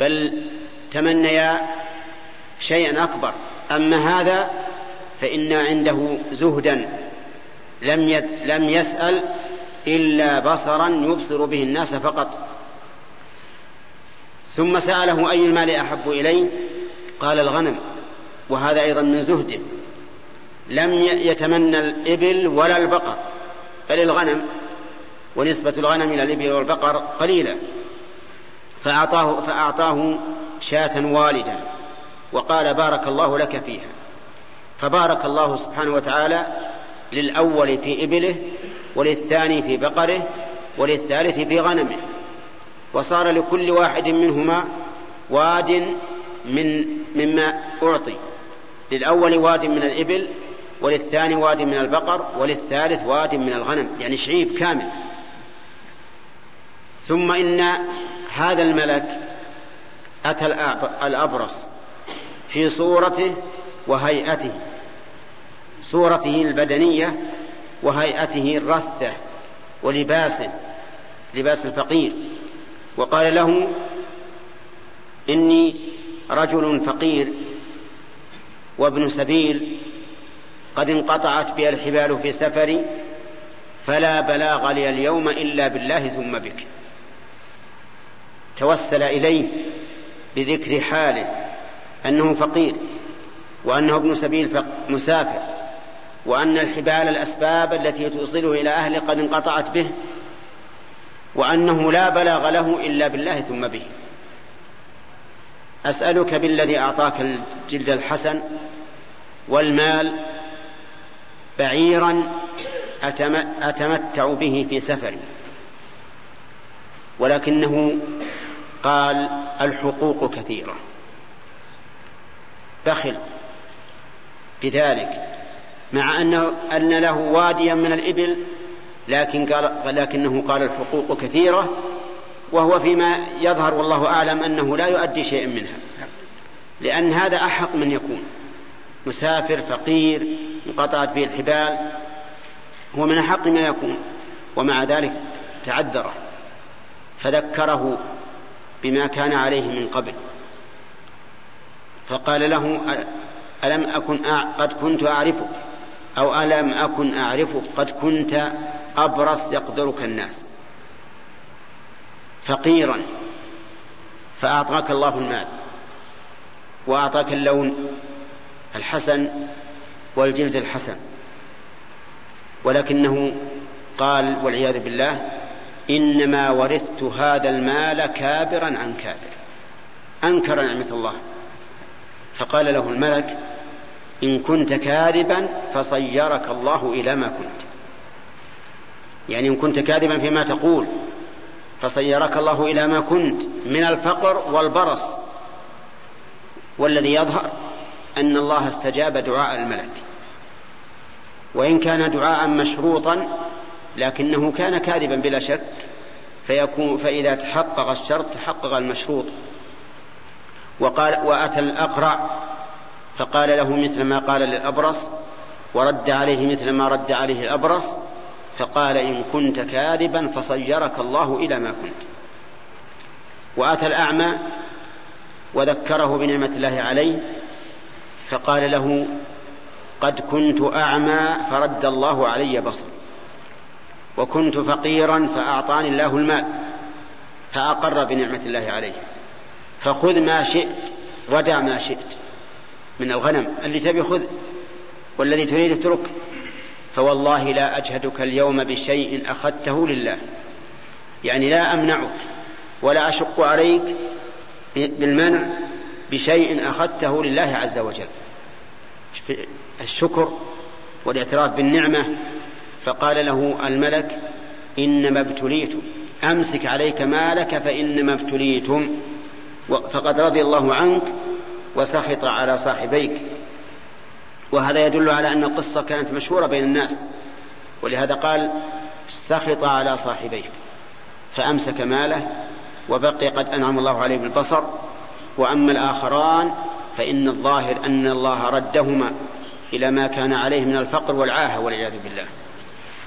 بل تمنيا شيئا أكبر. أما هذا فإن عنده زهدا لم يد لم يسأل إلا بصرا يبصر به الناس فقط. ثم سأله أي المال أحب إليه؟ قال الغنم وهذا أيضا من زهده لم يتمنى الإبل ولا البقر بل الغنم ونسبة الغنم إلى الإبل والبقر قليلة. فأعطاه, فأعطاه شاة والدا وقال بارك الله لك فيها فبارك الله سبحانه وتعالى للأول في إبله وللثاني في بقره وللثالث في غنمه. وصار لكل واحد منهما واد من مما أعطي. للأول واد من الإبل وللثاني واد من البقر وللثالث واد من الغنم يعني شعيب كامل. ثم إن هذا الملك أتى الأبرص في صورته وهيئته صورته البدنية وهيئته الرثة ولباسه لباس الفقير. وقال له إني رجل فقير وابن سبيل قد انقطعت بي الحبال في سفري فلا بلاغ لي اليوم إلا بالله ثم بك. توسل إليه بذكر حاله أنه فقير وأنه ابن سبيل مسافر وأن الحبال الأسباب التي توصله إلى أهله قد انقطعت به وأنه لا بلاغ له إلا بالله ثم به. أسألك بالذي أعطاك الجلد الحسن والمال بعيرا أتمتع به في سفري. ولكنه قال الحقوق كثيرة. بخل بذلك مع أنه أن له واديا من الإبل لكن قال لكنه قال الحقوق كثيرة وهو فيما يظهر والله أعلم أنه لا يؤدي شيئا منها. لأن هذا أحق من يكون. مسافر فقير انقطعت به الحبال هو من أحق ما يكون. ومع ذلك تعذره. فذكره بما كان عليه من قبل. فقال له ألم أكن قد كنت أعرفك؟ أو ألم أكن أعرفك؟ قد كنت أبرص يقدرك الناس. فقيرا فأعطاك الله المال وأعطاك اللون الحسن والجلد الحسن. ولكنه قال والعياذ بالله إنما ورثت هذا المال كابرا عن كابر. أنكر نعمة الله. فقال له الملك إن كنت كاذبا فصيرك الله إلى ما كنت. يعني إن كنت كاذبا فيما تقول. فصيرك الله إلى ما كنت من الفقر والبرص. والذي يظهر أن الله استجاب دعاء الملك. وإن كان دعاء مشروطا لكنه كان كاذبا بلا شك فيكون فإذا تحقق الشرط تحقق المشروط. وقال وأتى الأقرع فقال له مثل ما قال للأبرص ورد عليه مثل ما رد عليه الأبرص فقال إن كنت كاذبا فصيرك الله إلى ما كنت. وأتى الأعمى وذكره بنعمة الله عليه فقال له قد كنت أعمى فرد الله علي بصر وكنت فقيرا فأعطاني الله المال فأقر بنعمة الله عليه. فخذ ما شئت ودع ما شئت من الغنم. اللي تبي خذ والذي تريد اترك فوالله لا أجهدك اليوم بشيء أخذته لله. يعني لا أمنعك ولا أشق عليك بالمنع بشيء أخذته لله عز وجل. الشكر والاعتراف بالنعمة فقال له الملك إنما ابتليتم. أمسك عليك مالك فإنما ابتليتم. فقد رضي الله عنك وسخط على صاحبيك. وهذا يدل على أن القصة كانت مشهورة بين الناس. ولهذا قال سخط على صاحبيه فأمسك ماله وبقي قد أنعم الله عليه بالبصر. وأما الآخران فإن الظاهر أن الله ردهما إلى ما كان عليه من الفقر والعاهة والعياذ بالله.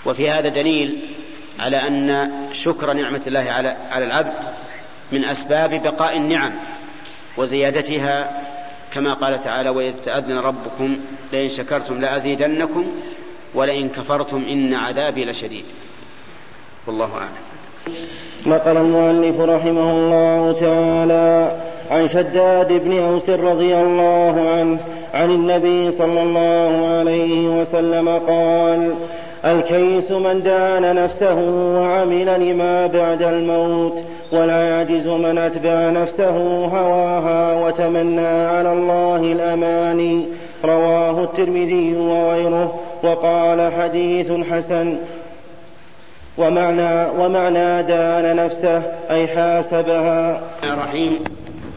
وفي هذا دليل على أن شكر نعمة الله على العبد من أسباب بقاء النعم وزيادتها كما قال تعالى وإذ تأذن ربكم لئن شكرتم لأزيدنكم ولئن كفرتم إن عذابي لشديد. والله أعلم. نقل المؤلف رحمه الله تعالى عن شداد بن أوس رضي الله عنه عن النبي صلى الله عليه وسلم قال الكيس من دان نفسه وعمل لما بعد الموت ولا يعجز من أتبع نفسه هواها وتمنى على الله الأماني رواه الترمذي وغيره وقال حديث حسن. ومعنى ومعنى دان نفسه أي حاسبها. الرحيم.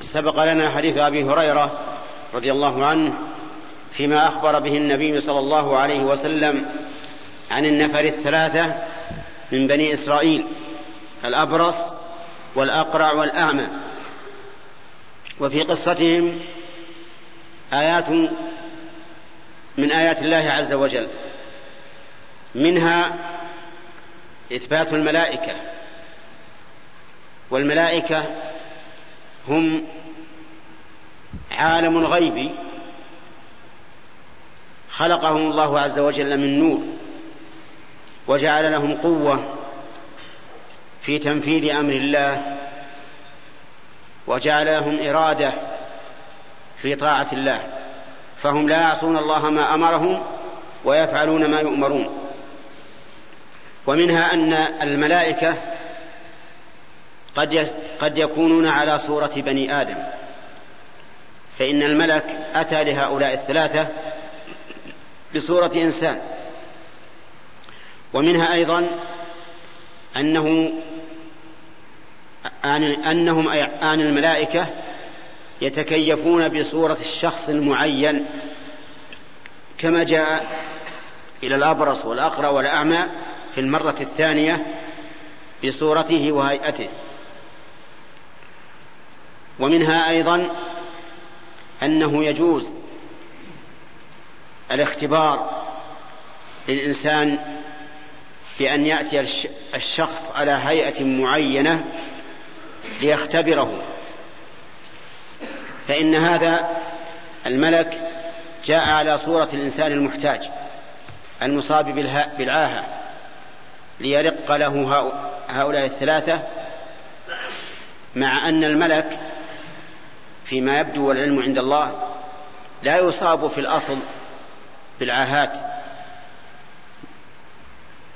سبق لنا حديث أبي هريرة رضي الله عنه فيما أخبر به النبي صلى الله عليه وسلم عن النفر الثلاثة من بني إسرائيل الأبرص والأقرع والأعمى. وفي قصتهم آيات من آيات الله عز وجل. منها إثبات الملائكة والملائكة هم عالم غيبي خلقهم الله عز وجل من نور وجعل لهم قوة في تنفيذ أمر الله وجعل لهم إرادة في طاعة الله فهم لا يعصون الله ما أمرهم ويفعلون ما يؤمرون ومنها أن الملائكة قد قد يكونون على صورة بني آدم فإن الملك أتى لهؤلاء الثلاثة بصورة إنسان. ومنها أيضا أنه أنهم آن الملائكة يتكيفون بصورة الشخص المعين كما جاء إلى الأبرص والأقرى والأعمى في المرة الثانية بصورته وهيئته. ومنها أيضا أنه يجوز الاختبار للإنسان بأن يأتي الشخص على هيئة معينة ليختبره. فإن هذا الملك جاء على صورة الإنسان المحتاج المصاب بالعاهة ليرق له هؤلاء الثلاثة مع أن الملك فيما يبدو والعلم عند الله لا يصاب في الأصل بالعاهات.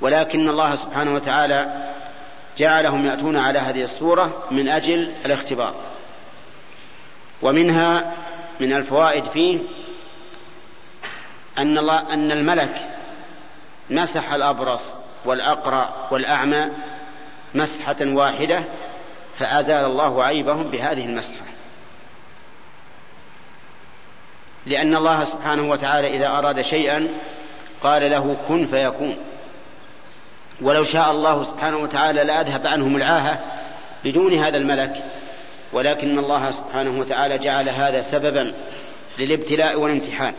ولكن الله سبحانه وتعالى جعلهم يأتون على هذه الصورة من أجل الاختبار. ومنها من الفوائد فيه أن الله أن الملك مسح الأبرص والأقرع والأعمى مسحة واحدة فأزال الله عيبهم بهذه المسحة. لأن الله سبحانه وتعالى إذا أراد شيئا قال له كن فيكون. ولو شاء الله سبحانه وتعالى لأذهب عنهم العاهة بدون هذا الملك. ولكن الله سبحانه وتعالى جعل هذا سببا للابتلاء والامتحان.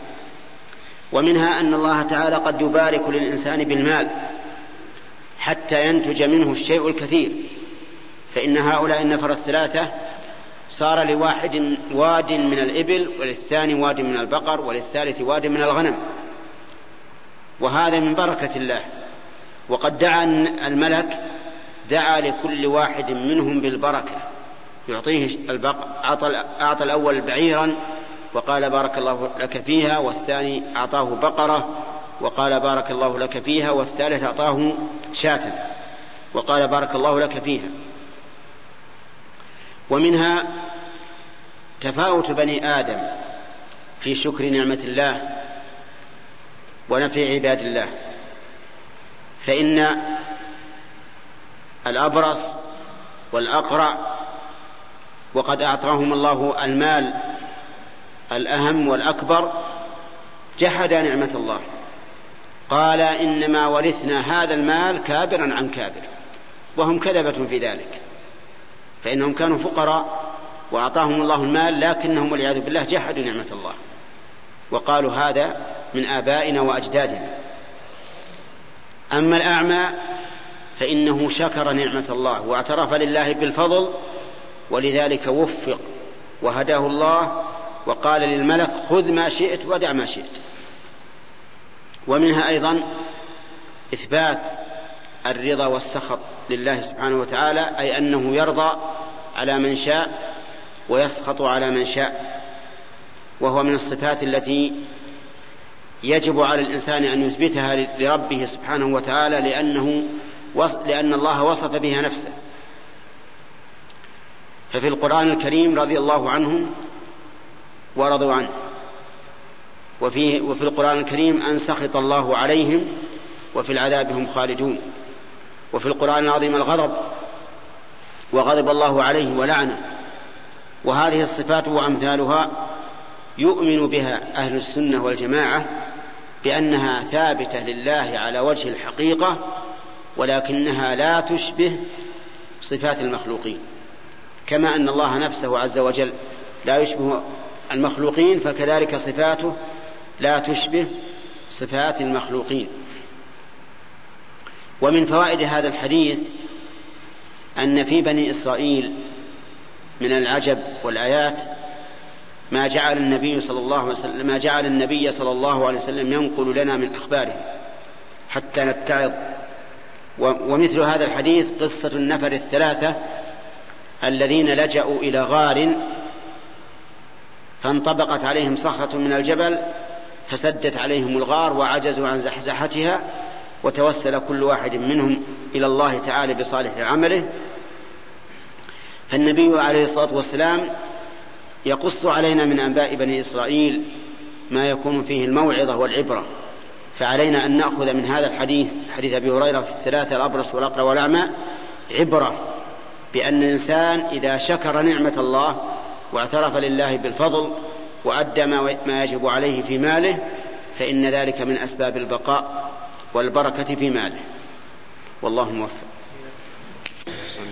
ومنها أن الله تعالى قد يبارك للإنسان بالمال حتى ينتج منه الشيء الكثير. فإن هؤلاء النفر الثلاثة صار لواحد واد من الإبل وللثاني واد من البقر وللثالث واد من الغنم. وهذا من بركة الله. وقد دعا الملك دعا لكل واحد منهم بالبركة. يعطيه البق أعطى, أعطى الأول بعيرا وقال بارك الله لك فيها والثاني أعطاه بقرة وقال بارك الله لك فيها والثالث أعطاه شاة. وقال بارك الله لك فيها. ومنها تفاوت بني آدم في شكر نعمة الله ونفع عباد الله. فإن الأبرص والأقرع وقد أعطاهم الله المال الأهم والأكبر جحد نعمة الله. قال إنما ورثنا هذا المال كابرا عن كابر. وهم كذبة في ذلك. فإنهم كانوا فقراء وأعطاهم الله المال لكنهم والعياذ بالله جحدوا نعمة الله. وقالوا هذا من آبائنا وأجدادنا. أما الأعمى فإنه شكر نعمة الله واعترف لله بالفضل ولذلك وفق وهداه الله وقال للملك خذ ما شئت ودع ما شئت. ومنها أيضا إثبات الرضا والسخط لله سبحانه وتعالى أي أنه يرضى على من شاء ويسخط على من شاء. وهو من الصفات التي يجب على الإنسان أن يثبتها لربه سبحانه وتعالى لأنه لأن الله وصف بها نفسه. ففي القرآن الكريم رضي الله عنهم ورضوا عنه. وفي, وفي القرآن الكريم أن سخط الله عليهم وفي العذاب هم خالدون. وفي القرآن العظيم الغضب وغضب الله عليه ولعنه. وهذه الصفات وأمثالها يؤمن بها أهل السنة والجماعة بأنها ثابتة لله على وجه الحقيقة ولكنها لا تشبه صفات المخلوقين. كما أن الله نفسه عز وجل لا يشبه المخلوقين فكذلك صفاته لا تشبه صفات المخلوقين. ومن فوائد هذا الحديث أن في بني إسرائيل من العجب والآيات ما جعل النبي صلى الله عليه وسلم ما جعل النبي صلى الله عليه وسلم ينقل لنا من أخباره حتى نتعظ. ومثل هذا الحديث قصة النفر الثلاثة الذين لجأوا إلى غار فانطبقت عليهم صخرة من الجبل فسدت عليهم الغار وعجزوا عن زحزحتها وتوسل كل واحد منهم إلى الله تعالى بصالح عمله. فالنبي عليه الصلاة والسلام يقص علينا من أنباء بني إسرائيل ما يكون فيه الموعظة والعبرة. فعلينا أن نأخذ من هذا الحديث حديث أبي هريرة في الثلاثة الأبرص والأقرى والأعمى عبرة بأن الإنسان إذا شكر نعمة الله واعترف لله بالفضل وأدى ما يجب عليه في ماله فإن ذلك من أسباب البقاء. والبركة في ماله. والله موفق.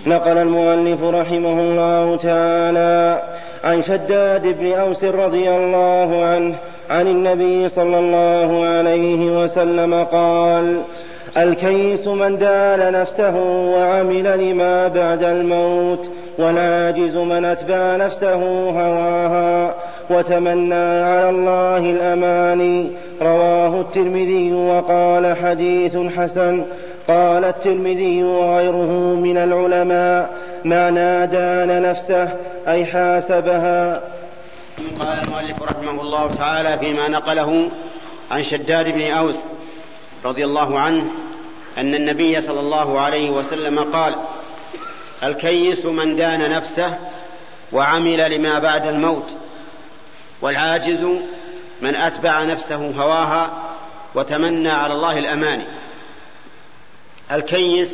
نقل المؤلف رحمه الله تعالى عن شداد بن أوس رضي الله عنه عن النبي صلى الله عليه وسلم قال الكيس من دان نفسه وعمل لما بعد الموت والعاجز من أتبع نفسه هواها وتمنى على الله الاماني رواه الترمذي وقال حديث حسن قال الترمذي وغيره من العلماء معنى دان نفسه أي حاسبها. قال المؤلف رحمه الله تعالى فيما نقله عن شداد بن أوس رضي الله عنه أن النبي صلى الله عليه وسلم قال الكيس من دان نفسه وعمل لما بعد الموت والعاجز من أتبع نفسه هواها وتمنى على الله الاماني الكيس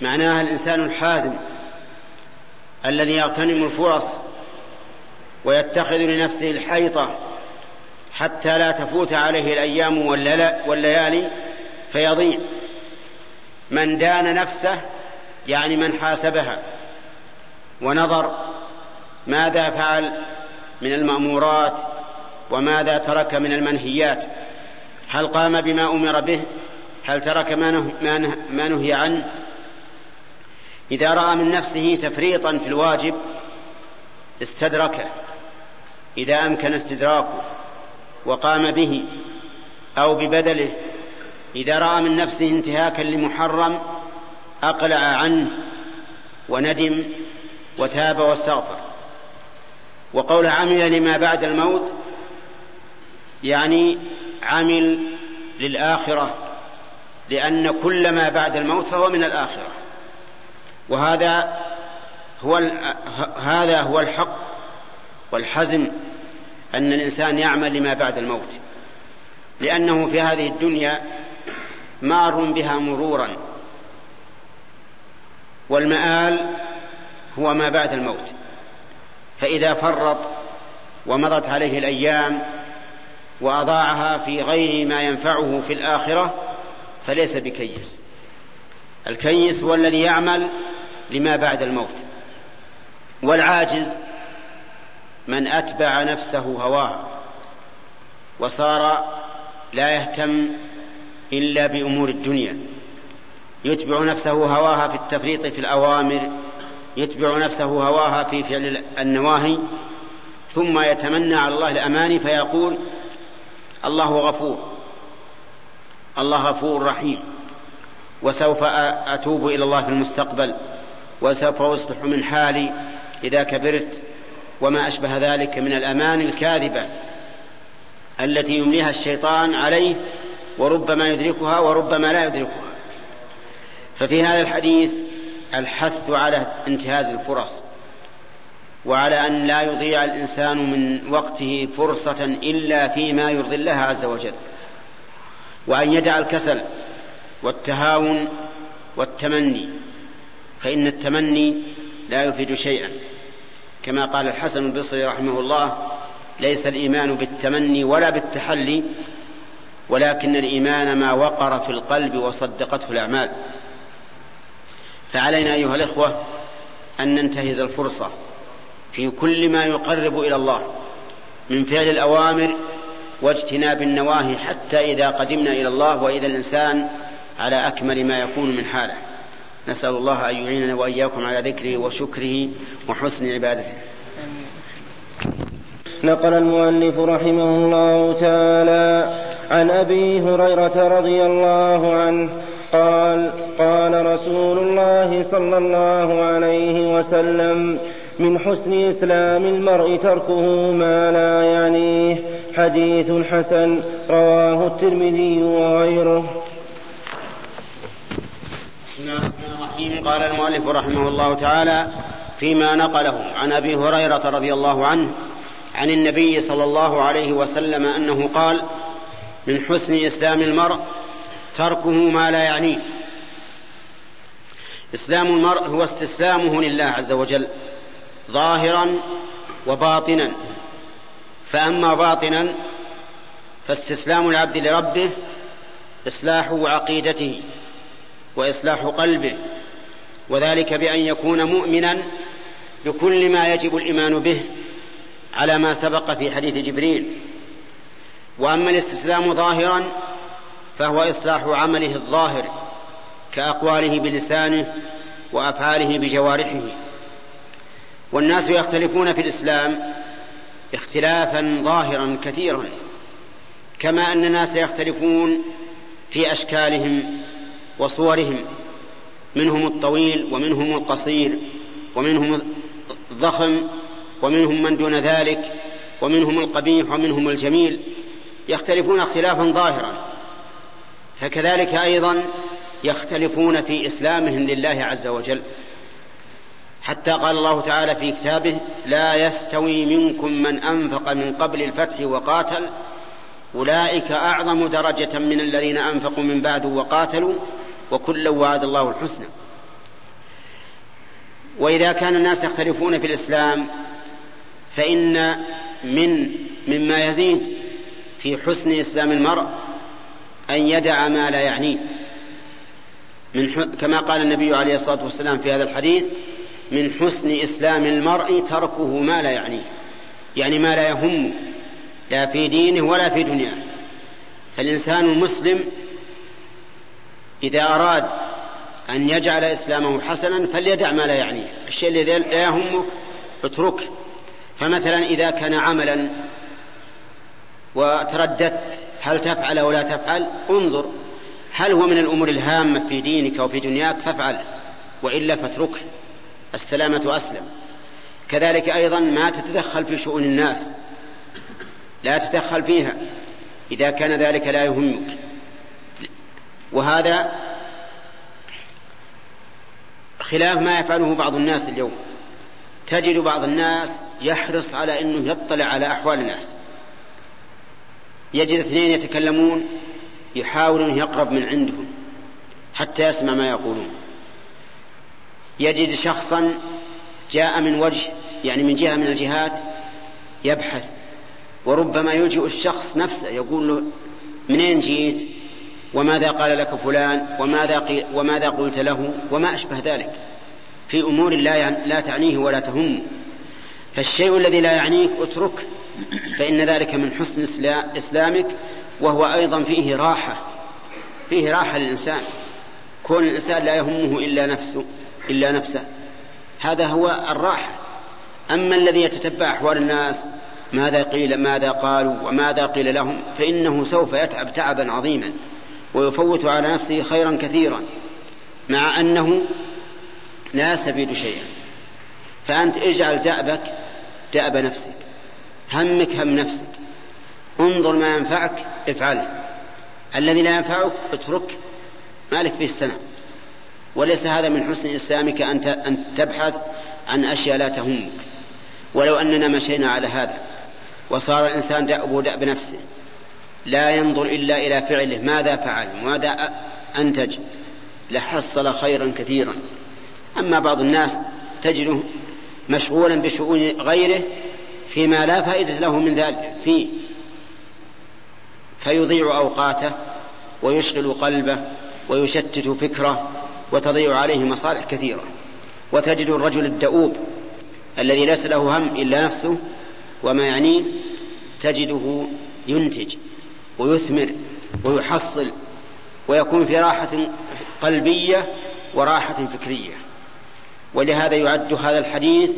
معناها الإنسان الحازم الذي يغتنم الفرص ويتخذ لنفسه الحيطة حتى لا تفوت عليه الأيام والليالي فيضيع. من دان نفسه يعني من حاسبها. ونظر ماذا فعل من المأمورات وماذا ترك من المنهيات. هل قام بما أمر به؟ هل ترك ما نهي عنه؟ إذا رأى من نفسه تفريطا في الواجب استدركه. إذا أمكن استدراكه. وقام به أو ببدله. إذا رأى من نفسه انتهاكا لمحرم أقلع عنه وندم وتاب واستغفر. وقول عمل لما بعد الموت يعني عمل للآخرة لأن كل ما بعد الموت فهو من الآخرة. وهذا هو هذا هو الحق والحزم أن الإنسان يعمل لما بعد الموت. لأنه في هذه الدنيا مار بها مرورا. والمآل هو ما بعد الموت. فإذا فرط ومضت عليه الأيام وأضاعها في غير ما ينفعه في الآخرة فليس بكيس. الكيس هو الذي يعمل لما بعد الموت. والعاجز من أتبع نفسه هواه وصار لا يهتم إلا بأمور الدنيا. يتبع نفسه هواها في التفريط في الأوامر يتبع نفسه هواها في فعل النواهي ثم يتمنى على الله الأماني فيقول الله غفور الله غفور رحيم وسوف أتوب إلى الله في المستقبل وسوف أصلح من حالي إذا كبرت وما أشبه ذلك من الأمان الكاذبة التي يمليها الشيطان عليه وربما يدركها وربما لا يدركها. ففي هذا الحديث الحث على انتهاز الفرص وعلى أن لا يضيع الإنسان من وقته فرصة إلا فيما يرضي الله عز وجل وأن يدع الكسل والتهاون والتمني فإن التمني لا يفيد شيئا. كما قال الحسن البصري رحمه الله ليس الإيمان بالتمني ولا بالتحلي ولكن الإيمان ما وقر في القلب وصدقته الأعمال. فعلينا أيها الإخوة أن ننتهز الفرصة في كل ما يقرب إلى الله من فعل الأوامر واجتناب النواهي حتى إذا قدمنا إلى الله وإذا الإنسان على أكمل ما يكون من حاله. نسأل الله أن يعيننا وإياكم على ذكره وشكره وحسن عبادته. نقل المؤلف رحمه الله تعالى عن أبي هريرة رضي الله عنه قال قال رسول الله صلى الله عليه وسلم من حسن إسلام المرء تركه ما لا يعنيه حديث حسن رواه الترمذي وغيره بسم الله الرحيم قال المؤلف رحمه الله تعالى فيما نقله عن أبي هريرة رضي الله عنه عن النبي صلى الله عليه وسلم أنه قال من حسن إسلام المرء تركه ما لا يعنيه. إسلام المرء هو استسلامه لله عز وجل ظاهرا وباطنا. فأما باطنا فاستسلام العبد لربه إصلاح عقيدته وإصلاح قلبه. وذلك بأن يكون مؤمنا بكل ما يجب الإيمان به على ما سبق في حديث جبريل. وأما الاستسلام ظاهرا فهو إصلاح عمله الظاهر كأقواله بلسانه وأفعاله بجوارحه. والناس يختلفون في الإسلام اختلافا ظاهرا كثيرا كما أن الناس يختلفون في أشكالهم وصورهم. منهم الطويل ومنهم القصير ومنهم الضخم ومنهم من دون ذلك ومنهم القبيح ومنهم الجميل يختلفون اختلافا ظاهرا. فكذلك أيضا يختلفون في إسلامهم لله عز وجل. حتى قال الله تعالى في كتابه لا يستوي منكم من أنفق من قبل الفتح وقاتل. أولئك أعظم درجة من الذين أنفقوا من بعد وقاتلوا وكلا وعد الله الحسنى. وإذا كان الناس يختلفون في الإسلام فإن من مما يزيد في حسن إسلام المرء أن يدع ما لا يعنيه. من كما قال النبي عليه الصلاة والسلام في هذا الحديث من حسن إسلام المرء تركه ما لا يعنيه. يعني ما لا يهمه لا في دينه ولا في دنياه. فالإنسان المسلم إذا أراد أن يجعل إسلامه حسنا فليدع ما لا يعنيه. الشيء الذي لا يهمه اتركه فمثلا إذا كان عملا وترددت هل تفعل أو لا تفعل؟ انظر. هل هو من الأمور الهامة في دينك وفي دنياك؟ فافعل. وإلا فاتركه السلامة أسلم. كذلك أيضا ما تتدخل في شؤون الناس. لا تتدخل فيها. إذا كان ذلك لا يهمك. وهذا خلاف ما يفعله بعض الناس اليوم. تجد بعض الناس يحرص على إنه يطلع على أحوال الناس. يجد اثنين يتكلمون يحاول أن يقرب من عندهم حتى يسمع ما يقولون. يجد شخصا جاء من وجه يعني من جهة من الجهات يبحث وربما يلجئ الشخص نفسه يقول له منين جيت؟ وماذا قال لك فلان؟ وماذا, وماذا قلت له؟ وما أشبه ذلك. في أمور لا, لا تعنيه ولا تهمه فالشيء الذي لا يعنيك اترك فإن ذلك من حسن إسلامك وهو أيضا فيه راحة فيه راحة للإنسان. كون الإنسان لا يهمه إلا نفسه إلا نفسه. هذا هو الراحة. أما الذي يتتبع أحوال الناس ماذا قيل ماذا قالوا وماذا قيل لهم فإنه سوف يتعب تعبا عظيما. ويفوت على نفسه خيرا كثيرا مع أنه لا يستفيد شيئا. فأنت اجعل دأبك دأب نفسك همك هم نفسك. انظر ما ينفعك افعله الذي لا ينفعك اترك مالك فيه السنة. وليس هذا من حسن إسلامك أن تبحث عن أشياء لا تهمك. ولو أننا مشينا على هذا وصار الإنسان دأب دأب نفسه. لا ينظر إلا إلى فعله. ماذا فعل؟ ماذا أنتج؟ لحصل خيرا كثيرا. أما بعض الناس تجده مشغولا بشؤون غيره فيما لا فائدة له من ذلك. فيه فيضيع أوقاته ويشغل قلبه ويشتت فكره وتضيع عليه مصالح كثيرة. وتجد الرجل الدؤوب الذي ليس له هم إلا نفسه وما يعنيه تجده ينتج. ويثمر ويحصل ويكون في راحة قلبية وراحة فكرية. ولهذا يعد هذا الحديث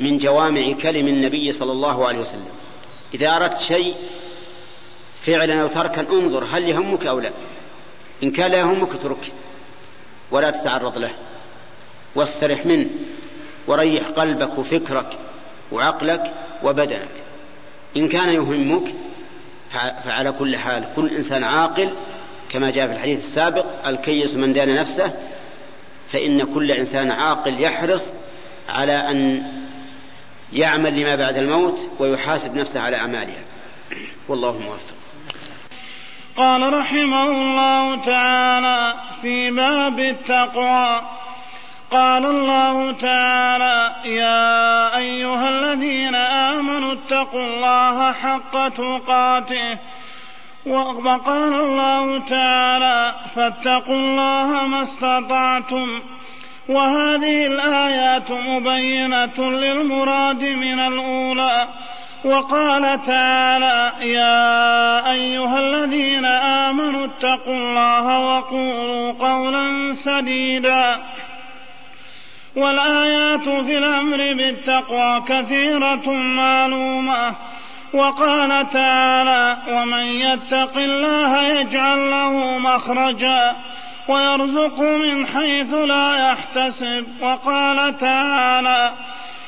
من جوامع كلم النبي صلى الله عليه وسلم. إذا أردت شيء فعلا أو تركا انظر هل يهمك أو لا؟ إن كان لا يهمك اتركه ولا تتعرض له. واسترح منه وريح قلبك وفكرك وعقلك وبدنك. إن كان يهمك فعلى كل حال كل إنسان عاقل كما جاء في الحديث السابق الكيس من دان نفسه فإن كل إنسان عاقل يحرص على أن يعمل لما بعد الموت ويحاسب نفسه على أعمالها. والله موفق. قال رحمه الله تعالى في باب التقوى قال الله تعالى يا أيها الذين آمنوا اتقوا الله حق تقاته. وقال الله تعالى فاتقوا الله ما استطعتم. وهذه الآيات مبينة للمراد من الأولى. وقال تعالى يا أيها الذين آمنوا اتقوا الله وقولوا قولا سديدا. والآيات في الأمر بالتقوى كثيرة معلومة. وقال تعالى ومن يتق الله يجعل له مخرجا ويرزقه من حيث لا يحتسب. وقال تعالى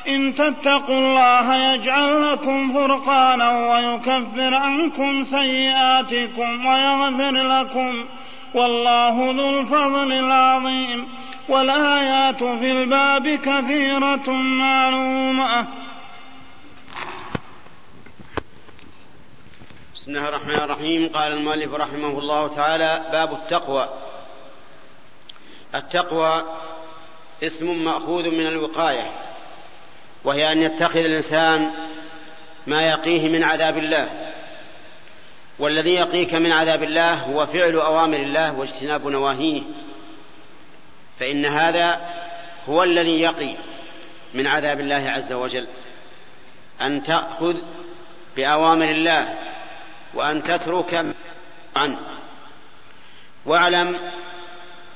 إن تتقوا الله يجعل لكم فرقانا ويكفر عنكم سيئاتكم ويغفر لكم والله ذو الفضل العظيم. والآيات في الباب كثيرة معلومة. بسم الله الرحمن الرحيم. قال المؤلف رحمه الله تعالى باب التقوى. التقوى اسم مأخوذ من الوقاية وهي أن يتخذ الإنسان ما يقيه من عذاب الله. والذي يقيك من عذاب الله هو فعل أوامر الله واجتناب نواهيه. فإن هذا هو الذي يقي من عذاب الله عز وجل أن تأخذ بأوامر الله وأن تترك عنه واعلم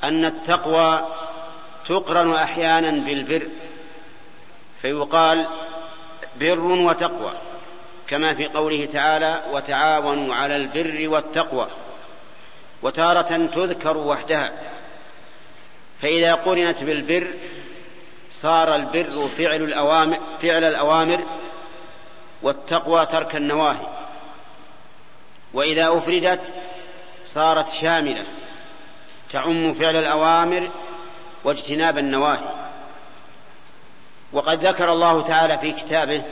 أن التقوى تقرن أحيانا بالبر فيقال بر وتقوى كما في قوله تعالى وتعاونوا على البر والتقوى وتارة تذكر وحدها. فإذا قرنت بالبر صار البر فعل الأوامر فعل الأوامر والتقوى ترك النواهي. وإذا أفردت صارت شاملة. تعم فعل الأوامر واجتناب النواهي. وقد ذكر الله تعالى في كتابه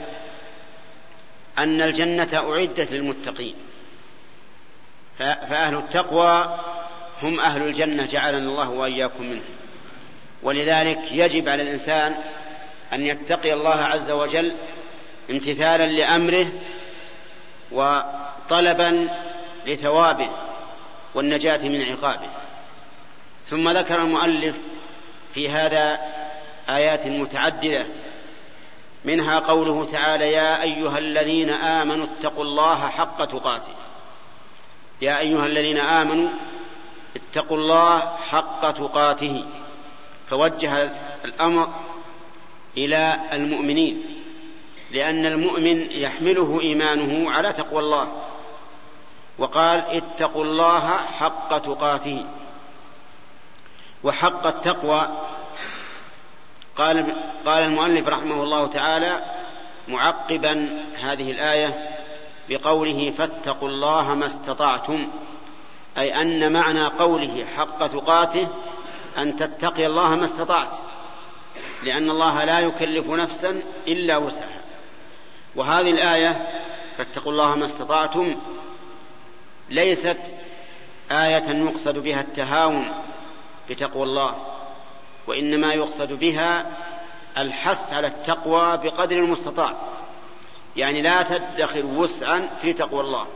أن الجنة أعدت للمتقين. فأهل التقوى هم أهل الجنة جعلنا الله وإياكم منهم. ولذلك يجب على الإنسان أن يتقي الله عز وجل امتثالا لأمره وطلبا لثوابه والنجاة من عقابه. ثم ذكر المؤلف في هذا آيات متعددة منها قوله تعالى يا أيها الذين آمنوا اتقوا الله حق تقاته. يا أيها الذين آمنوا اتقوا الله حق تقاته. فوجه الأمر إلى المؤمنين لأن المؤمن يحمله إيمانه على تقوى الله وقال اتقوا الله حق تقاته. وحق التقوى قال قال المؤلف رحمه الله تعالى معقبا هذه الآية بقوله فاتقوا الله ما استطعتم أي أن معنى قوله حق تقاته أن تتقي الله ما استطعت لأن الله لا يكلف نفسا إلا وسعها. وهذه الآية فاتقوا الله ما استطعتم ليست آية يقصد بها التهاون بتقوى الله وإنما يقصد بها الحث على التقوى بقدر المستطاع. يعني لا تدخر وسعا في تقوى الله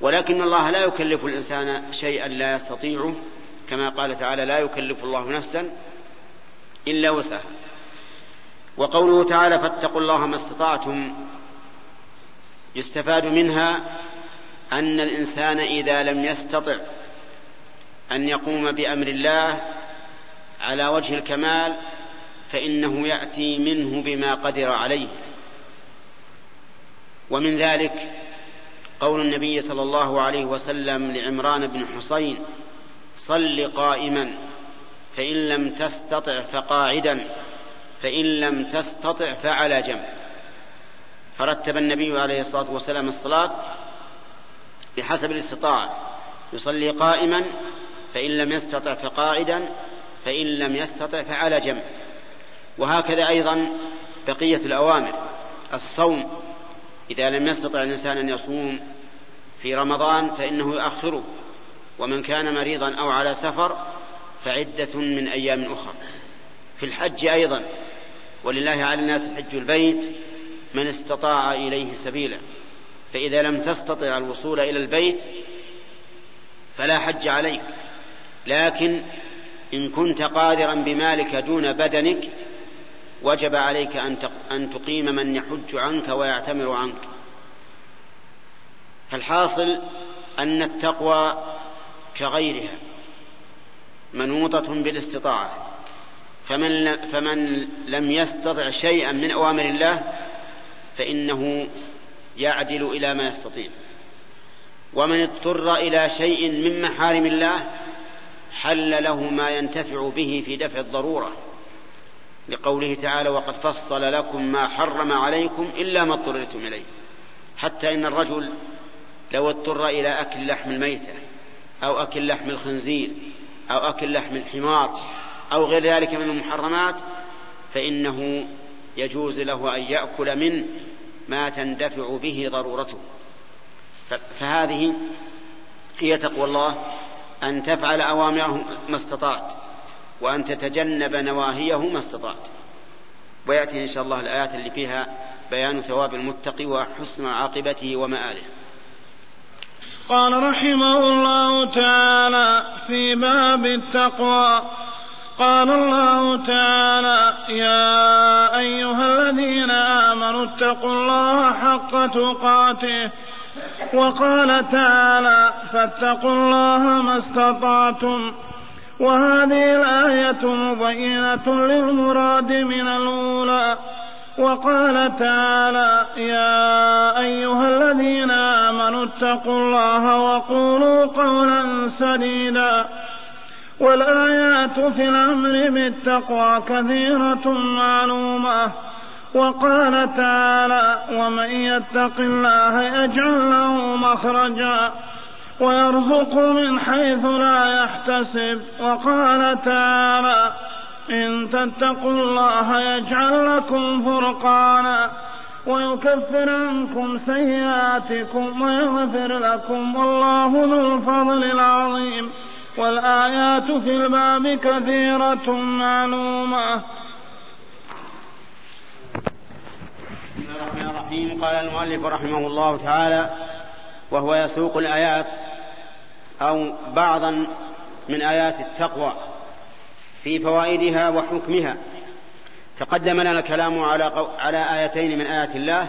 ولكن الله لا يكلف الإنسان شيئا لا يستطيعه كما قال تعالى لا يكلف الله نفسا إلا وسعها. وقوله تعالى فاتقوا الله ما استطعتم يستفاد منها أن الإنسان إذا لم يستطع أن يقوم بأمر الله على وجه الكمال فإنه يأتي منه بما قدر عليه. ومن ذلك قول النبي صلى الله عليه وسلم لعمران بن حصين صل قائما فإن لم تستطع فقاعدا فإن لم تستطع فعلى جنب. فرتب النبي عليه الصلاة والسلام الصلاة بحسب الاستطاعة. يصلي قائما فإن لم يستطع فقاعدا فإن لم يستطع فعلى جنب. وهكذا أيضا بقية الأوامر. الصوم إذا لم يستطع الإنسان أن يصوم في رمضان فإنه يؤخره. ومن كان مريضا أو على سفر فعدة من أيام أخرى. في الحج أيضا ولله على الناس حج البيت من استطاع إليه سبيلا. فإذا لم تستطع الوصول إلى البيت فلا حج عليك. لكن إن كنت قادرا بمالك دون بدنك وجب عليك أن تقيم من يحج عنك ويعتمر عنك. فالحاصل أن التقوى كغيرها منوطة بالاستطاعة. فمن فمن لم يستطع شيئا من أوامر الله فإنه يعدل إلى ما يستطيع. ومن اضطر إلى شيء من محارم الله حل له ما ينتفع به في دفع الضرورة. لقوله تعالى وقد فصل لكم ما حرم عليكم إلا ما اضطررتم إليه. حتى إن الرجل لو اضطر إلى أكل لحم الميتة أو أكل لحم الخنزير أو أكل لحم الحمار أو غير ذلك من المحرمات فإنه يجوز له أن يأكل منه ما تندفع به ضرورته. فهذه هي تقوى الله أن تفعل أوامره ما استطعت وأن تتجنب نواهيه ما استطعت. ويأتي إن شاء الله الآيات اللي فيها بيان ثواب المتقي وحسن عاقبته ومآله. قال رحمه الله تعالى في باب التقوى. قال الله تعالى يا أيها الذين آمنوا اتقوا الله حق تقاته. وقال تعالى فاتقوا الله ما استطعتم. وهذه الآية مبينة للمراد من الأولى. وقال تعالى يا أيها الذين آمنوا اتقوا الله وقولوا قولا سديدا والآيات في الأمر بالتقوى كثيرة معلومة. وقال تعالى ومن يتق الله يجعل له مخرجا ويرزق من حيث لا يحتسب. وقال تعالى إن تتقوا الله يجعل لكم فرقانا ويكفر عنكم سيئاتكم ويغفر لكم والله ذو الفضل العظيم والآيات في الباب كثيرة معلومة. بسم الله الرحمن الرحيم. قال المؤلف رحمه الله تعالى وهو يسوق الآيات أو بعضا من آيات التقوى. في فوائدها وحكمها. تقدم لنا الكلام على على آيتين من آيات الله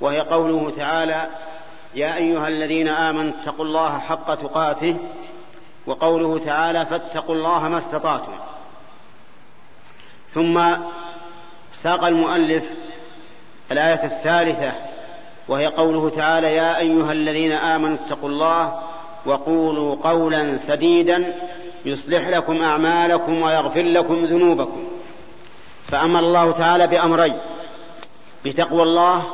وهي قوله تعالى يا أيها الذين آمنوا اتقوا الله حق تقاته وقوله تعالى فاتقوا الله ما استطعتم. ثم ساق المؤلف الآية الثالثة وهي قوله تعالى يا أيها الذين آمنوا اتقوا الله وقولوا قولا سديدا يصلح لكم أعمالكم ويغفر لكم ذنوبكم. فأمر الله تعالى بأمرين بتقوى الله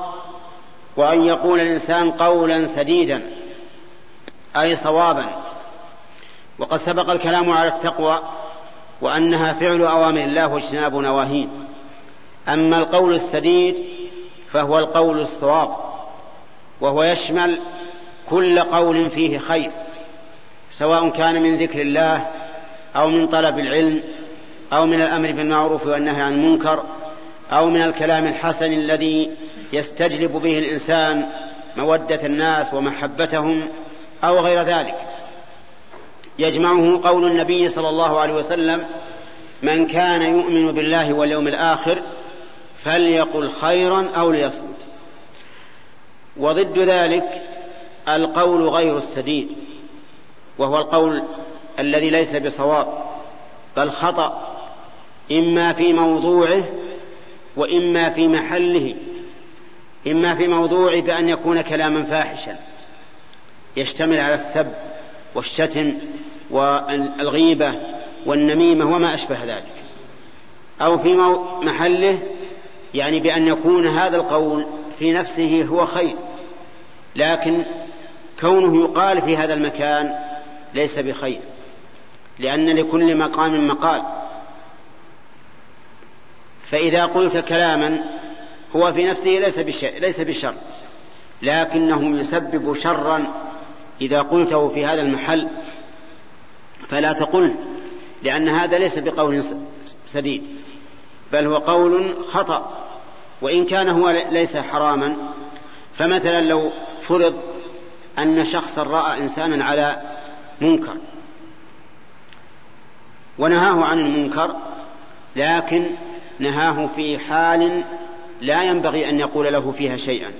وأن يقول الإنسان قولا سديدا أي صوابا. وقد سبق الكلام على التقوى وأنها فعل أوامر الله واجتناب نواهيه. أما القول السديد فهو القول الصواب وهو يشمل كل قول فيه خير سواء كان من ذكر الله أو من طلب العلم أو من الأمر بالمعروف والنهي عن المنكر أو من الكلام الحسن الذي يستجلب به الإنسان مودة الناس ومحبتهم أو غير ذلك. يجمعه قول النبي صلى الله عليه وسلم من كان يؤمن بالله واليوم الآخر فليقل خيرا أو ليصمت وضد ذلك القول غير السديد وهو القول الذي ليس بصواب بل خطأ إما في موضوعه وإما في محله إما في موضوعه بأن يكون كلاما فاحشا يشتمل على السب والشتم والغيبة والنميمة وما أشبه ذلك. أو في محله يعني بأن يكون هذا القول في نفسه هو خير لكن كونه يقال في هذا المكان ليس بخير. لأن لكل مقام مقال. فإذا قلت كلاما هو في نفسه ليس بشر, ليس بشر لكنه يسبب شرا إذا قلته في هذا المحل. فلا تقل لأن هذا ليس بقول سديد بل هو قول خطأ. وإن كان هو ليس حراما فمثلا لو فرض أن شخصا رأى إنسانا على منكر ونهاه عن المنكر لكن نهاه في حال لا ينبغي أن يقول له فيها شيئا.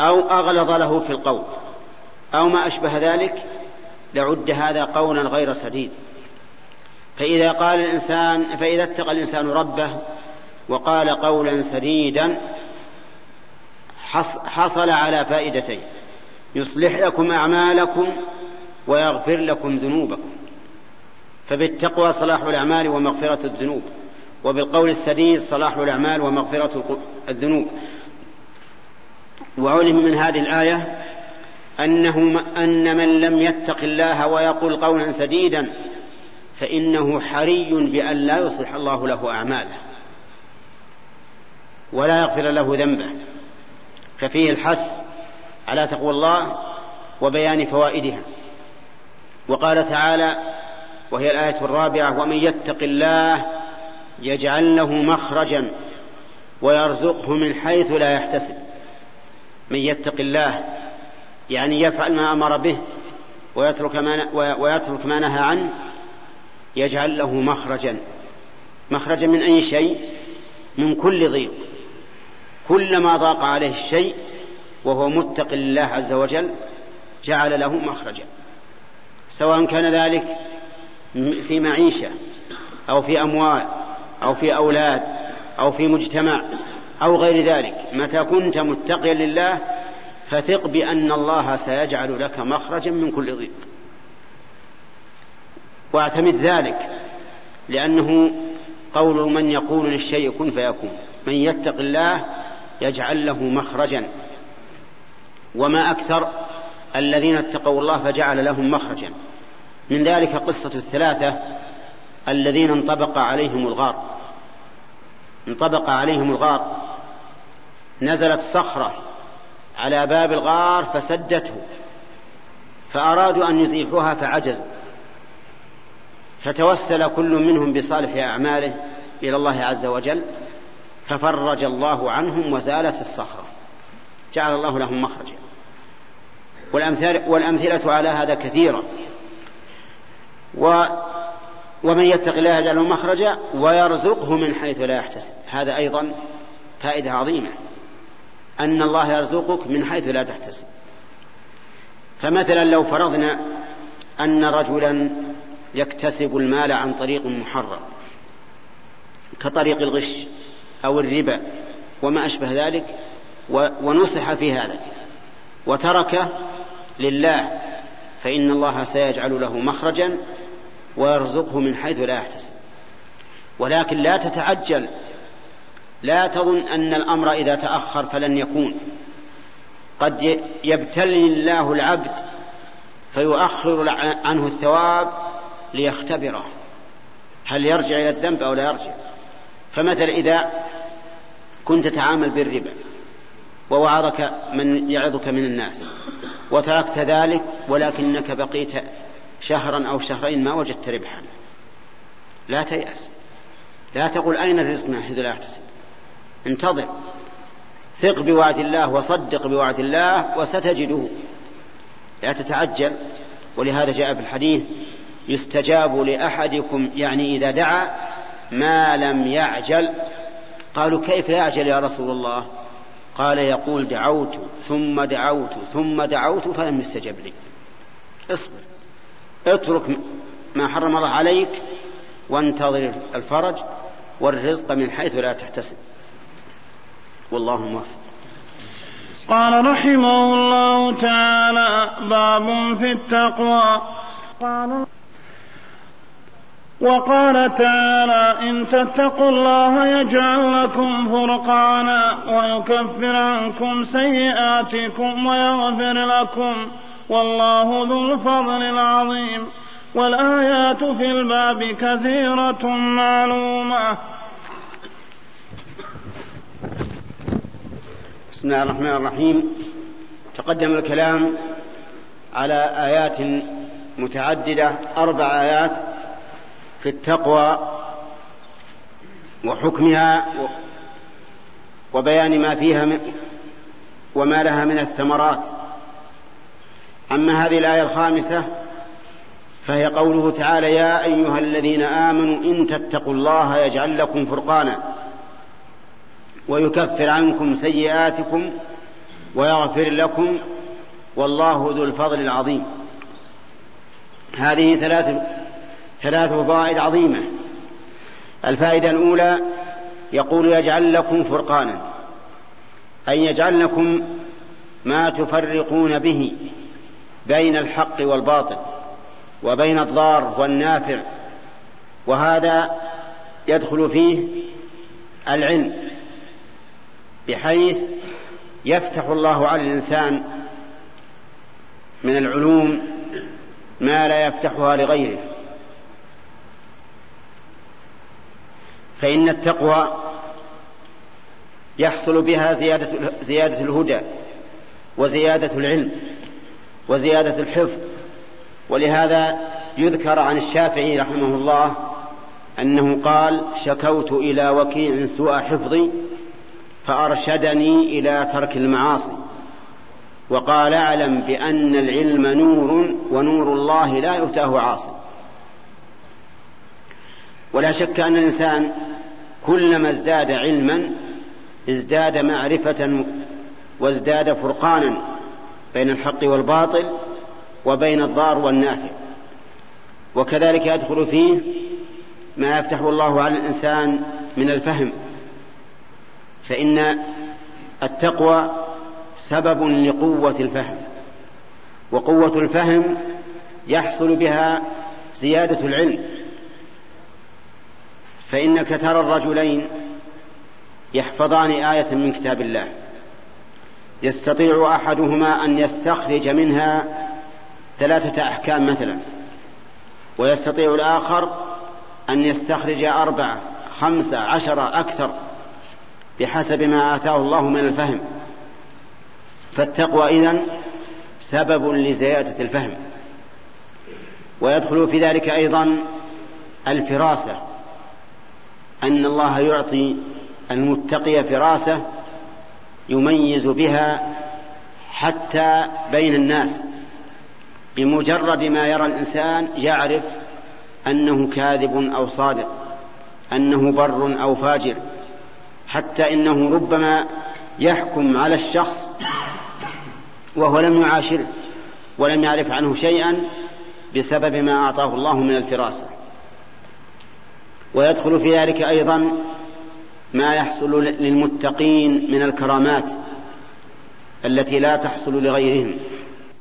أو أغلظ له في القول. أو ما أشبه ذلك لعد هذا قولا غير سديد. فإذا قال الإنسان فإذا اتقى الإنسان ربه وقال قولا سديدا حصل على فائدتين. يصلح لكم أعمالكم ويغفر لكم ذنوبكم. فبالتقوى صلاح الأعمال ومغفرة الذنوب وبالقول السديد صلاح الأعمال ومغفرة الذنوب. وعلم من هذه الآية أنه أن من لم يتق الله ويقول قولا سديدا فإنه حري بأن لا يصلح الله له أعماله ولا يغفر له ذنبه. ففيه الحث على تقوى الله وبيان فوائدها. وقال تعالى وهي الآية الرابعة ومن يتق الله يجعل له مخرجا ويرزقه من حيث لا يحتسب. من يتق الله يعني يفعل ما أمر به ويترك ما ويترك ما نهى عنه يجعل له مخرجا. مخرجا من أي شيء؟ من كل ضيق. كلما ضاق عليه الشيء وهو متق لله عز وجل جعل له مخرجا. سواء كان ذلك في معيشة أو في أموال أو في أولاد أو في مجتمع أو غير ذلك. متى كنت متقيا لله فثق بأن الله سيجعل لك مخرجا من كل ضيق. واعتمد ذلك لأنه قول من يقول للشيء كن فيكون. من يتق الله يجعل له مخرجا. وما أكثر الذين اتقوا الله فجعل لهم مخرجا. من ذلك قصة الثلاثة الذين انطبق عليهم الغار. انطبق عليهم الغار. نزلت صخرة على باب الغار فسدته. فأرادوا أن يزيحوها فعجزوا. فتوسل كل منهم بصالح أعماله إلى الله عز وجل ففرج الله عنهم وزالت الصخرة. جعل الله لهم مخرجا. والأمثلة على هذا كثيرة. و ومن يتق الله يجعل له مخرجا ويرزقه من حيث لا يحتسب. هذا أيضا فائدة عظيمة. أن الله يرزقك من حيث لا تحتسب. فمثلا لو فرضنا أن رجلا يكتسب المال عن طريق محرم كطريق الغش أو الربا وما أشبه ذلك ونصح في هذا وترك لله فإن الله سيجعل له مخرجا ويرزقه من حيث لا يحتسب. ولكن لا تتعجل لا تظن أن الأمر إذا تأخر فلن يكون. قد يبتلي الله العبد فيؤخر عنه الثواب ليختبره. هل يرجع إلى الذنب أو لا يرجع؟ فمثل إذا كنت تتعامل بالربا ووعظك من يعظك من الناس وتركت ذلك ولكنك بقيت شهرا أو شهرين ما وجدت ربحا. لا تيأس. لا تقول أين الرزق من حيث لا أحتسب انتظر. ثق بوعد الله وصدق بوعد الله وستجده. لا تتعجل. ولهذا جاء في الحديث يستجاب لأحدكم يعني إذا دعا ما لم يعجل. قالوا كيف يعجل يا رسول الله؟ قال يقول دعوت ثم دعوت ثم دعوت فلم يستجب لي. اصبر. اترك ما حرم الله عليك وانتظر الفرج والرزق من حيث لا تحتسب. والله موفق. قال رحمه الله تعالى باب في التقوى. قال وقال تعالى إن تتقوا الله يجعل لكم فرقانا ويكفر عنكم سيئاتكم ويغفر لكم والله ذو الفضل العظيم. والآيات في الباب كثيرة معلومة. بسم الله الرحمن الرحيم. تقدم الكلام على آيات متعددة أربع آيات في التقوى وحكمها وبيان ما فيها وما لها من الثمرات. أما هذه الآية الخامسة فهي قوله تعالى يا أيها الذين آمنوا إن تتقوا الله يجعل لكم فرقانا ويكفر عنكم سيئاتكم ويغفر لكم والله ذو الفضل العظيم. هذه ثلاث ثلاث فوائد عظيمة. الفائدة الأولى يقول يجعل لكم فرقانا أي يجعل لكم ما تفرقون به. بين الحق والباطل وبين الضار والنافع وهذا يدخل فيه العلم بحيث يفتح الله على الإنسان من العلوم ما لا يفتحها لغيره. فإن التقوى يحصل بها زيادة الهدى وزيادة العلم. وزيادة الحفظ. ولهذا يذكر عن الشافعي رحمه الله أنه قال شكوت إلى وكيع سوء حفظي فأرشدني إلى ترك المعاصي وقال أعلم بأن العلم نور ونور الله لا يؤتاه عاصي ولا شك أن الإنسان كلما ازداد علما ازداد معرفة وازداد فرقانا بين الحق والباطل وبين الضار والنافع. وكذلك يدخل فيه ما يفتح الله على الإنسان من الفهم. فإن التقوى سبب لقوة الفهم. وقوة الفهم يحصل بها زيادة العلم. فإنك ترى الرجلين يحفظان آية من كتاب الله. يستطيع أحدهما أن يستخرج منها ثلاثة أحكام مثلا ويستطيع الآخر أن يستخرج أربعة خمسة عشرة أكثر بحسب ما آتاه الله من الفهم. فالتقوى إذن سبب لزيادة الفهم. ويدخل في ذلك أيضا الفراسة أن الله يعطي المتقي فراسة يميز بها حتى بين الناس بمجرد ما يرى الإنسان يعرف أنه كاذب أو صادق أنه بر أو فاجر حتى إنه ربما يحكم على الشخص وهو لم يعاشره ولم يعرف عنه شيئا بسبب ما أعطاه الله من الفراسة. ويدخل في ذلك أيضا ما يحصل للمتقين من الكرامات التي لا تحصل لغيرهم.